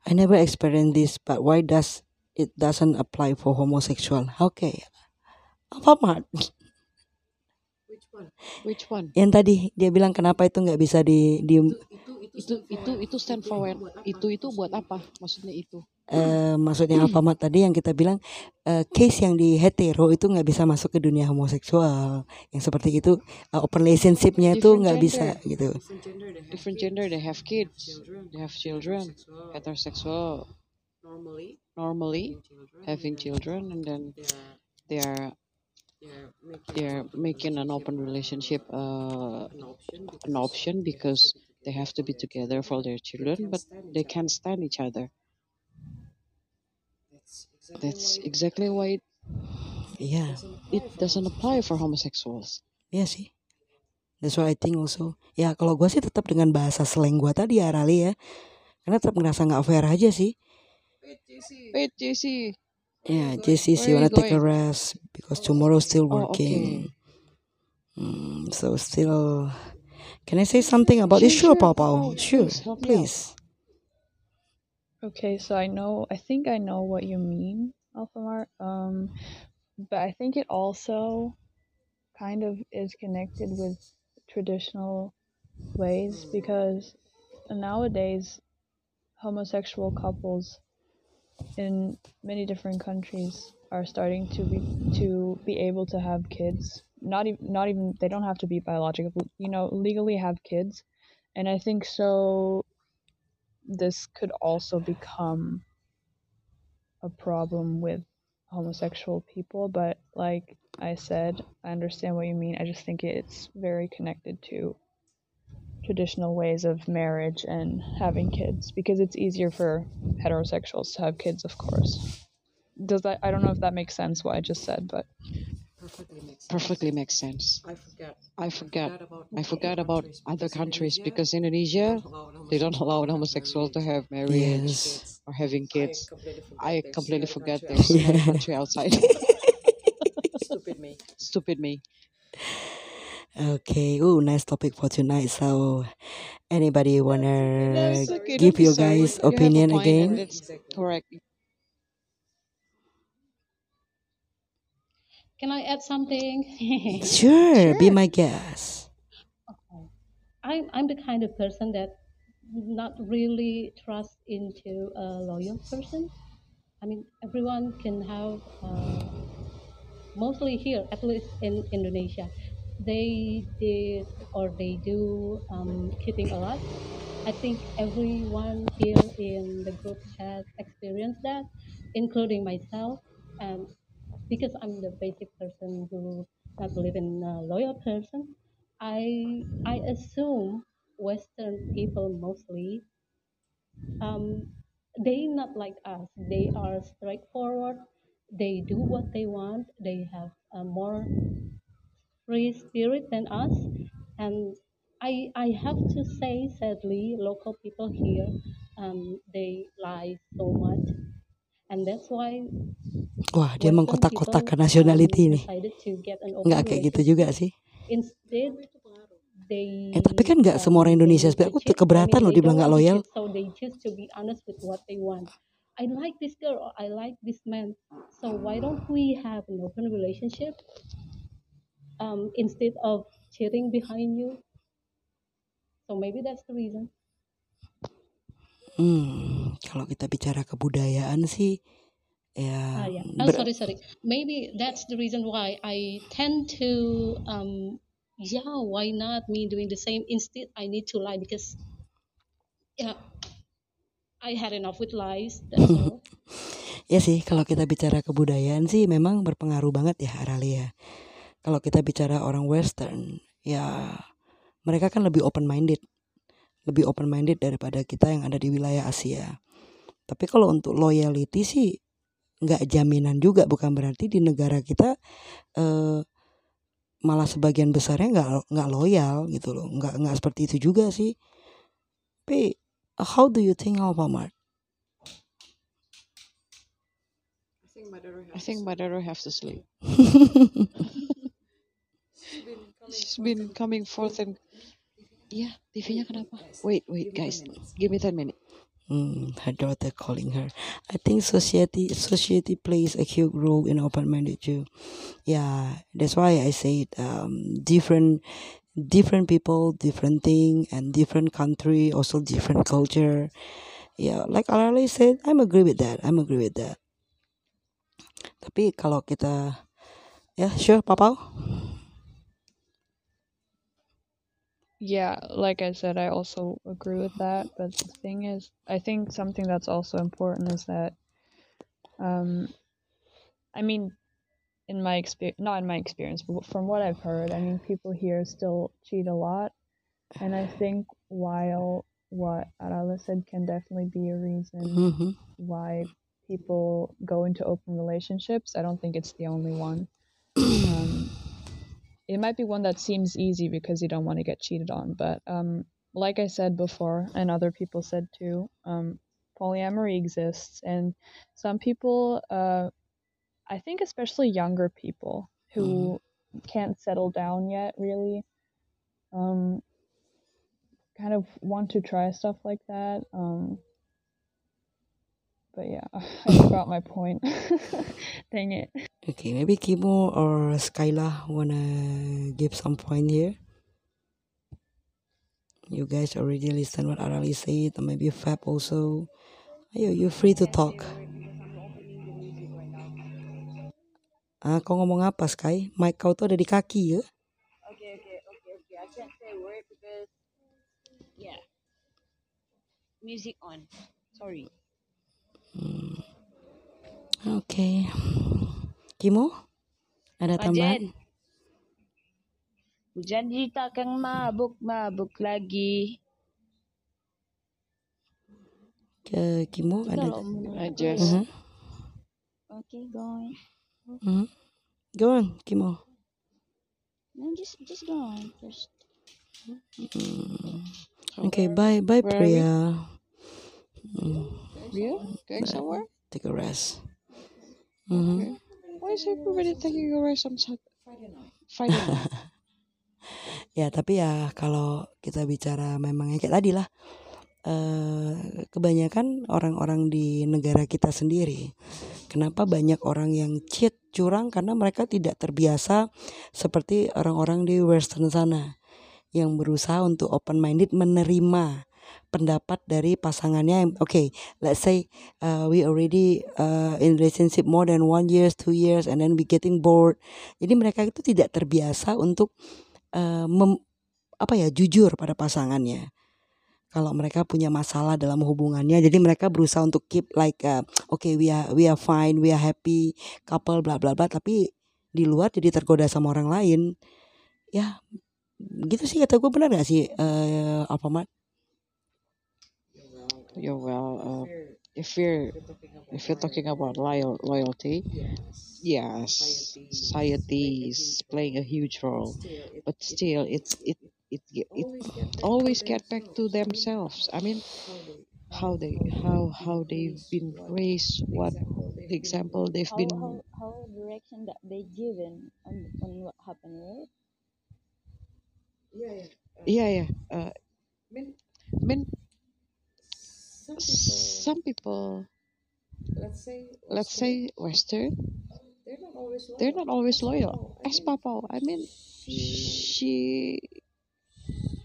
I never experienced this, but why does it doesn't apply for homosexual? Okay, apa mat? Which one? Which one? Yang tadi dia bilang kenapa itu nggak bisa di di Itu itu itu stand for? Itu itu buat apa? Maksudnya itu? Eh, maksudnya apa mat tadi yang kita bilang eh, case yang di hetero itu nggak bisa masuk ke dunia homoseksual. Yang seperti itu eh, open relationshipnya itu nggak bisa gitu. Different gender, they have kids, they have children, heterosexual, normally. Normally having children, and then they are they are making an open relationship uh, an option because an option because they have to be together for their children, but they can't stand each other. That's exactly why it, Iya, it doesn't apply for homosexuals. iya sih. That's why I think also. Ya kalau gua sih tetap dengan bahasa slang gua tadi ya Rali ya. Karena tetap ngerasa nggak fair aja sih. Wait, JC. Yeah, JC, she are wanna take a rest because tomorrow still Oh, working. Hmm, so still, can I say something about this? Sure, Sure, sure, Papa. go. Sure, Please, Okay, so I know, I think I know what you mean, Alfamart. Um, but I think it also kind of is connected with traditional ways because nowadays homosexual couples in many different countries are starting to be to be able to have kids. Not even not even they don't have to be biological, you know, legally have kids. And I think so this could also become a problem with homosexual people but like i said i understand what you mean. I just think it's very connected to traditional ways of marriage and having kids because it's easier for heterosexuals to have kids of course. Does that i don't know if that makes sense what i just said but perfectly makes sense. Perfectly makes sense. I forgot. I forgot. about I forgot about other countries because in Indonesia they don't allow homosexuals to have marriage Yes. or having kids. I completely forgot there's there's another country outside. Stupid me. Stupid me. Okay. Oh, nice topic for tonight. So, anybody wanna it's okay, don't give be your sorry. guys You have a opinion point again? and correct. Can I add something? Sure, be my guest. I'm I'm the kind of person that not really trust into a loyal person. I mean, everyone can have, uh, mostly here, at least in Indonesia, they did or they do um, cheating a lot. I think everyone here in the group has experienced that, including myself. And because I'm the basic person who not believe in a loyal person, I I assume Western people mostly um, they not like us. They are straightforward. They do what they want. They have a more free spirit than us. And I I have to say, sadly, local people here um, they lie so much, and that's why Wah, dia mengkotak-kotakan people, nationality um, nih. decided to get an open Nggak kayak gitu juga sih. Eh, tapi kan nggak semua orang Indonesia. Sebenarnya aku keberatan loh dibilang don't nggak want to loyal. I like this girl or I like this man. So why don't we have an open relationship um, instead of cheating behind you? So maybe that's the reason. Hmm, kalau kita bicara kebudayaan sih, ya Ah, yeah. Oh, sorry, sorry. Maybe that's the reason why I tend to, um, yeah, why not me doing the same? Instead, I need to lie because, yeah, I had enough with lies. That's all. ya sih kalau kita bicara kebudayaan sih memang berpengaruh banget ya Aralia. Kalau kita bicara orang Western, ya mereka kan lebih open minded lebih open minded daripada kita yang ada di wilayah Asia tapi kalau untuk loyalty sih nggak jaminan juga bukan berarti di negara kita eh, malah sebagian besarnya nggak nggak loyal gitu loh nggak nggak seperti itu juga sih tapi how do you think Mart I think Madara I has think Madara have to sleep. She's She's been coming been coming forth and yeah, TV-nya kenapa? Wait, wait, guys, give me 10 minutes. Hmm, her daughter calling her. I think society society plays a huge role in open minded too. Yeah, that's why I said um, different different people, different thing, and different country, also different culture. Yeah, like Arali said, I'm agree with that. I'm agree with that. Tapi kalau kita, ya sure, Papa. Yeah, like I said, I also agree with that. But the thing is, I think something that's also important is that, um, I mean, in my experience, not in my experience, but from what I've heard, I mean, people here still cheat a lot. And I think while what Arala said can definitely be a reason Mhm. why people go into open relationships, I don't think it's the only one. It might be one that seems easy because you don't want to get cheated on, but um, like I said before, and other people said too, um, polyamory exists, and some people, uh, I think especially younger people who can't settle down yet, really, um, kind of want to try stuff like that. Um, but yeah, I forgot my point. Dang it. Okay, maybe Kimo or Skyla wanna give some point here. You guys already listen what Arali said, or maybe Fab also. Ayo, you free to talk. Ah, kau ngomong apa, Sky? Mic kau tuh ada di kaki ya? Okay, okay, okay, okay. I can't say word because yeah. Music on. Sorry. Hmm. Oke. Okay. Kimo? Ada tambahan? Janji takkan mabuk-mabuk lagi. Ke Kimo ada aja. Uh -huh. Oke, okay, go on. -hmm. Go on, mm-hmm. Kimo. No, just just go on first. Mm. Okay, bye bye, Where Priya. Mm. Ria, going somewhere? Take a rest. Mhm. Why is everybody taking a rest on Sat- Friday night? Ya, tapi ya kalau kita bicara memang ya kayak tadi lah. eh kebanyakan orang-orang di negara kita sendiri. Kenapa banyak orang yang cheat, curang karena mereka tidak terbiasa seperti orang-orang di western sana yang berusaha untuk open minded menerima pendapat dari pasangannya yang okay let's say uh, we already uh, in relationship more than one years two years and then we getting bored. Jadi mereka itu tidak terbiasa untuk uh, mem- apa ya jujur pada pasangannya. Kalau mereka punya masalah dalam hubungannya jadi mereka berusaha untuk keep like uh, okay we are we are fine we are happy couple bla bla bla tapi di luar jadi tergoda sama orang lain. Ya gitu sih kata gue benar gak sih uh, Alfamart Yeah, well, uh, if you're if you're talking about loyal loyalty, yes, society is playing a huge role, but still, it's it it ge- it always get back to themselves. I mean, how they how how they've been raised, what the example they've been. how how direction that they given on on what happened, right? Yeah, yeah. Uh, Yeah, yeah. Uh, I mean, I mean, some people, some people, let's say, let's Western, say Western, they're not always loyal. they're not always loyal. Papao, As mean, Papa, I mean, she, she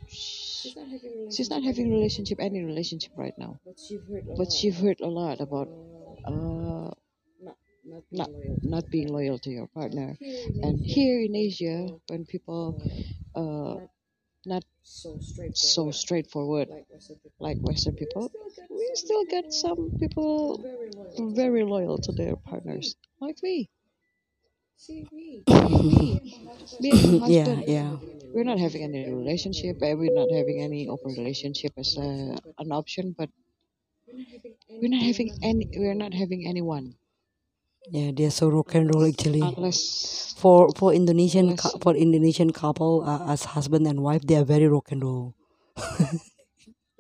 she's not having she's not relationship having relationship any relationship right now but she heard a but lot she've heard a lot about uh, not not loyal to not your being partner. loyal to your partner Here and Asia, here in asia when people uh, uh not not so straightforward so straightforward like Western people. like western We people still get we some still get people some people very loyal. to very loyal to their partners like me See me. Me and my yeah, husband, yeah. we're not having any relationship. uh, We're not having any open relationship as a, an option, but we're not having any. We're not having anyone Yeah, they're so rock and roll actually. unless For for Indonesian unless cou- for Indonesian couple uh, as husband and wife, they are very rock and roll.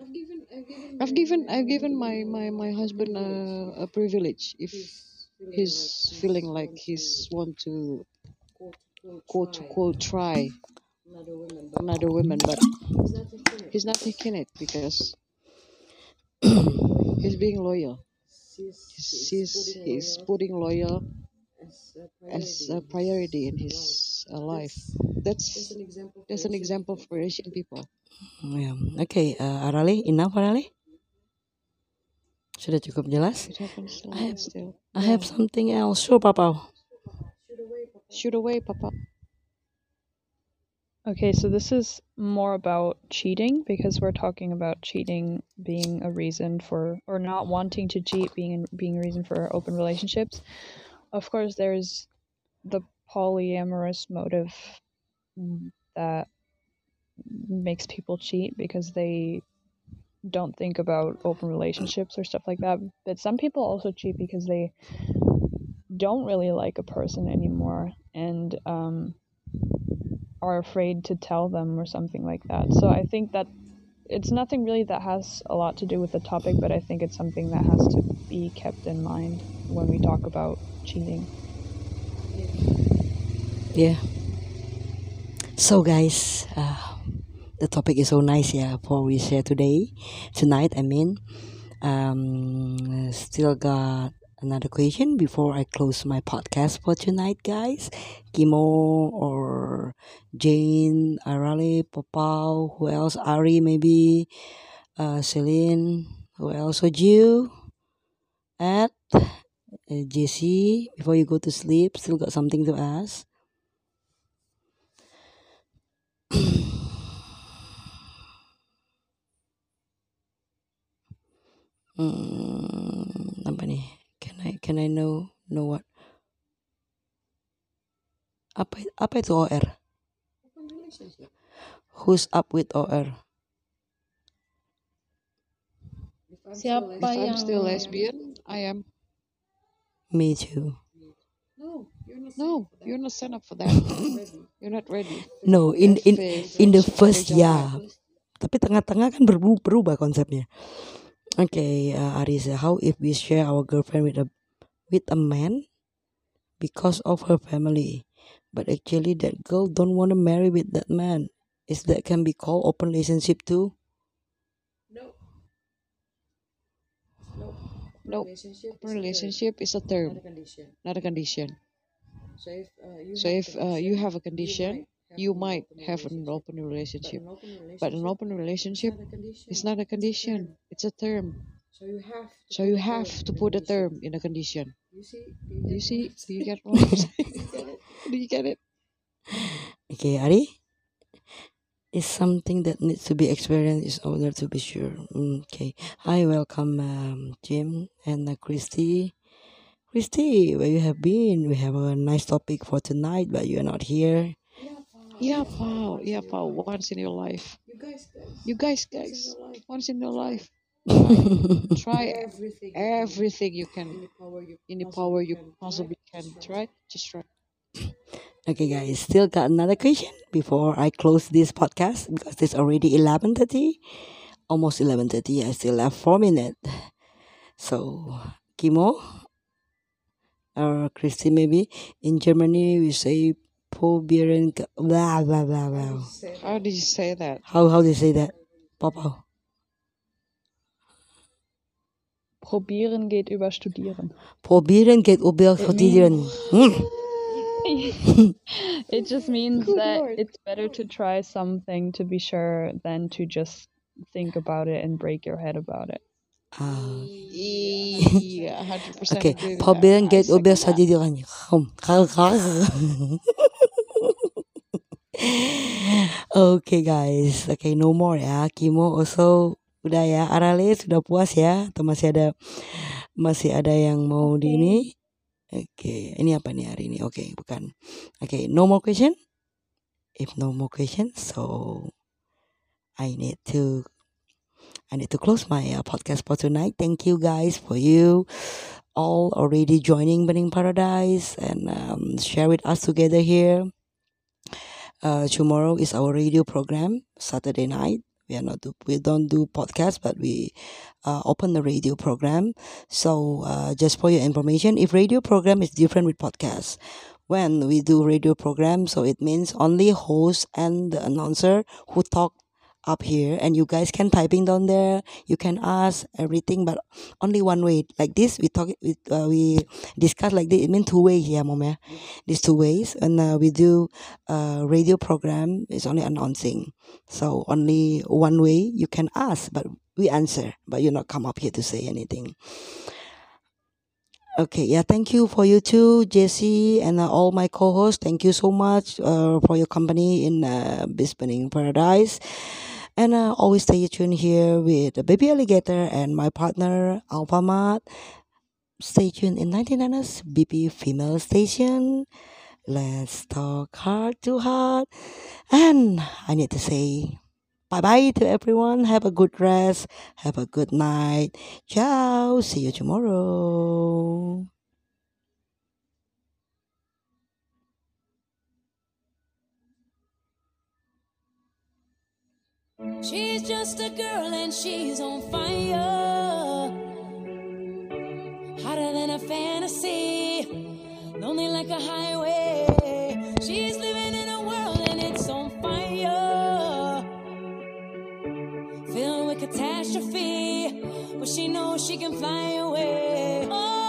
I've given I've given I've given I've given my my my husband a, a privilege if he's feeling like he's want to quote to quote try another woman, but woman, but he's not taking it. he's not taking it because he's being loyal. She's He's she's he's, putting he's putting loyal as a priority in his his life. uh, life. That's that's That's an example for that's Asian people. for Asian people. Yeah. Okay, uh, Arali, enough Arali? Sudah cukup jelas? It happens a I lot have still. I have something else. Sure, Papa. Shoot away, Papa. Okay, so this is more about cheating because we're talking about cheating being a reason for or not wanting to cheat being being a reason for open relationships. Of course, there's the polyamorous motive that makes people cheat because they don't think about open relationships or stuff like that. But some people also cheat because they don't really like a person anymore and um are afraid to tell them or something like that. So I think that it's nothing really that has a lot to do with the topic, but I think it's something that has to be kept in mind when we talk about cheating. Yeah. So guys, uh, the topic is so nice yeah for we share today, tonight. I mean, um, still got another question before I close my podcast for tonight, guys. Kimo or Jane, Arali, Popao, who else? Ari, maybe, uh, Celine, who else? So you, Ed, uh, Jesse. Before you go to sleep, still got something to ask. Hmm? Can I know know what? Apa apa itu OR? Who's up with OR? Siapa If I'm yang still lesbian, I am. Me too. No, you're not No, you're not signed up for that. You're not ready. No, in in in the first yeah, tapi tengah-tengah kan berubah, konsepnya. Okay, uh, Arisa, how if we share our girlfriend with a with a man because of her family, but actually that girl don't want to marry with that man? Is that can be called open relationship too? No. No. No. Relationship Open is a term, relationship is a not term, a condition. not a condition. So if uh, you So have if a uh, you condition, have a you condition, might have you an might open have an relationship. open relationship. But an open relationship, But an open is relationship not a condition. is not a It's a condition. term. It's a term. So you have to So put you a have to put a term in a condition. You see? Do Do you you see? Do you saying? get what I'm saying? it? Do you get it? Okay, Ari, is something that needs to be experienced in order to be sure. Mm, Okay, hi, welcome, um, Jim and uh, Christy. Christy, where you have been? We have a nice topic for tonight, but you are not here. Yeah, Yeah, pal. pal. Yeah, pal. Once in your life. You guys, guys. You guys, Once in guys. your life. Once in your life. Try Try everything. you can. everything you can. the power you In the possibly power you can. Try. possibly can. Just try. Try. Just try. Okay, guys, still got another question before I close this podcast because it's already eleven thirty, almost eleven thirty. I still have four minutes. So, Kimo or Christy, maybe in Germany we say probieren, ke- blah blah blah How do blah. you say that? How did you say that? How how do you say that, Papa? Probieren geht über Studieren. Probieren geht über It studieren. Hmm. it just means Good that lord. it's better to try something to be sure than to just think about it and break your head about it. Ah. Yeah, hundred percent Okay, agree with that. probieren geht über studieren. Okay guys, okay no more ya. Kimo also udah ya. Arale sudah puas ya. Atau masih ada masih ada yang mau di ini? Okay, ini apa nih hari ini? Okay, bukan. Okay, no more question. If no more questions, so I need to I need to close my uh, podcast for tonight. Thank you guys for you all already joining Burning Paradise and um, share with us together here. Uh, tomorrow is our radio program, Saturday night. We are not do, we don't do podcast, but we uh, open the radio program. So uh, just for your information, if radio program is different with podcast, when we do radio program, so it means only host and the announcer who talk up here and you guys can typing down there. You can ask everything but only one way. Like this we talk we, uh, we discuss like this. It means two way here mom these two ways. And uh, we do uh, radio program. It's only announcing. So only one way you can ask but we answer but you not come up here to say anything. Okay, yeah, thank you for you too, Jesse, and uh, all my co-hosts. Thank you so much uh, for your company in uh, Bispening Paradise. And uh, always stay tuned here with Baby Alligator and my partner, Alfamart. Stay tuned in 99ers BP Female Station. Let's talk heart to heart. And I need to say bye bye to everyone. Have a good rest. Have a good night. Ciao. See you tomorrow. She's just a girl and she's on fire. Hotter than a fantasy, lonely like a highway. She's living in a world and it's on fire. Filled with catastrophe, but she knows she can fly away. Oh,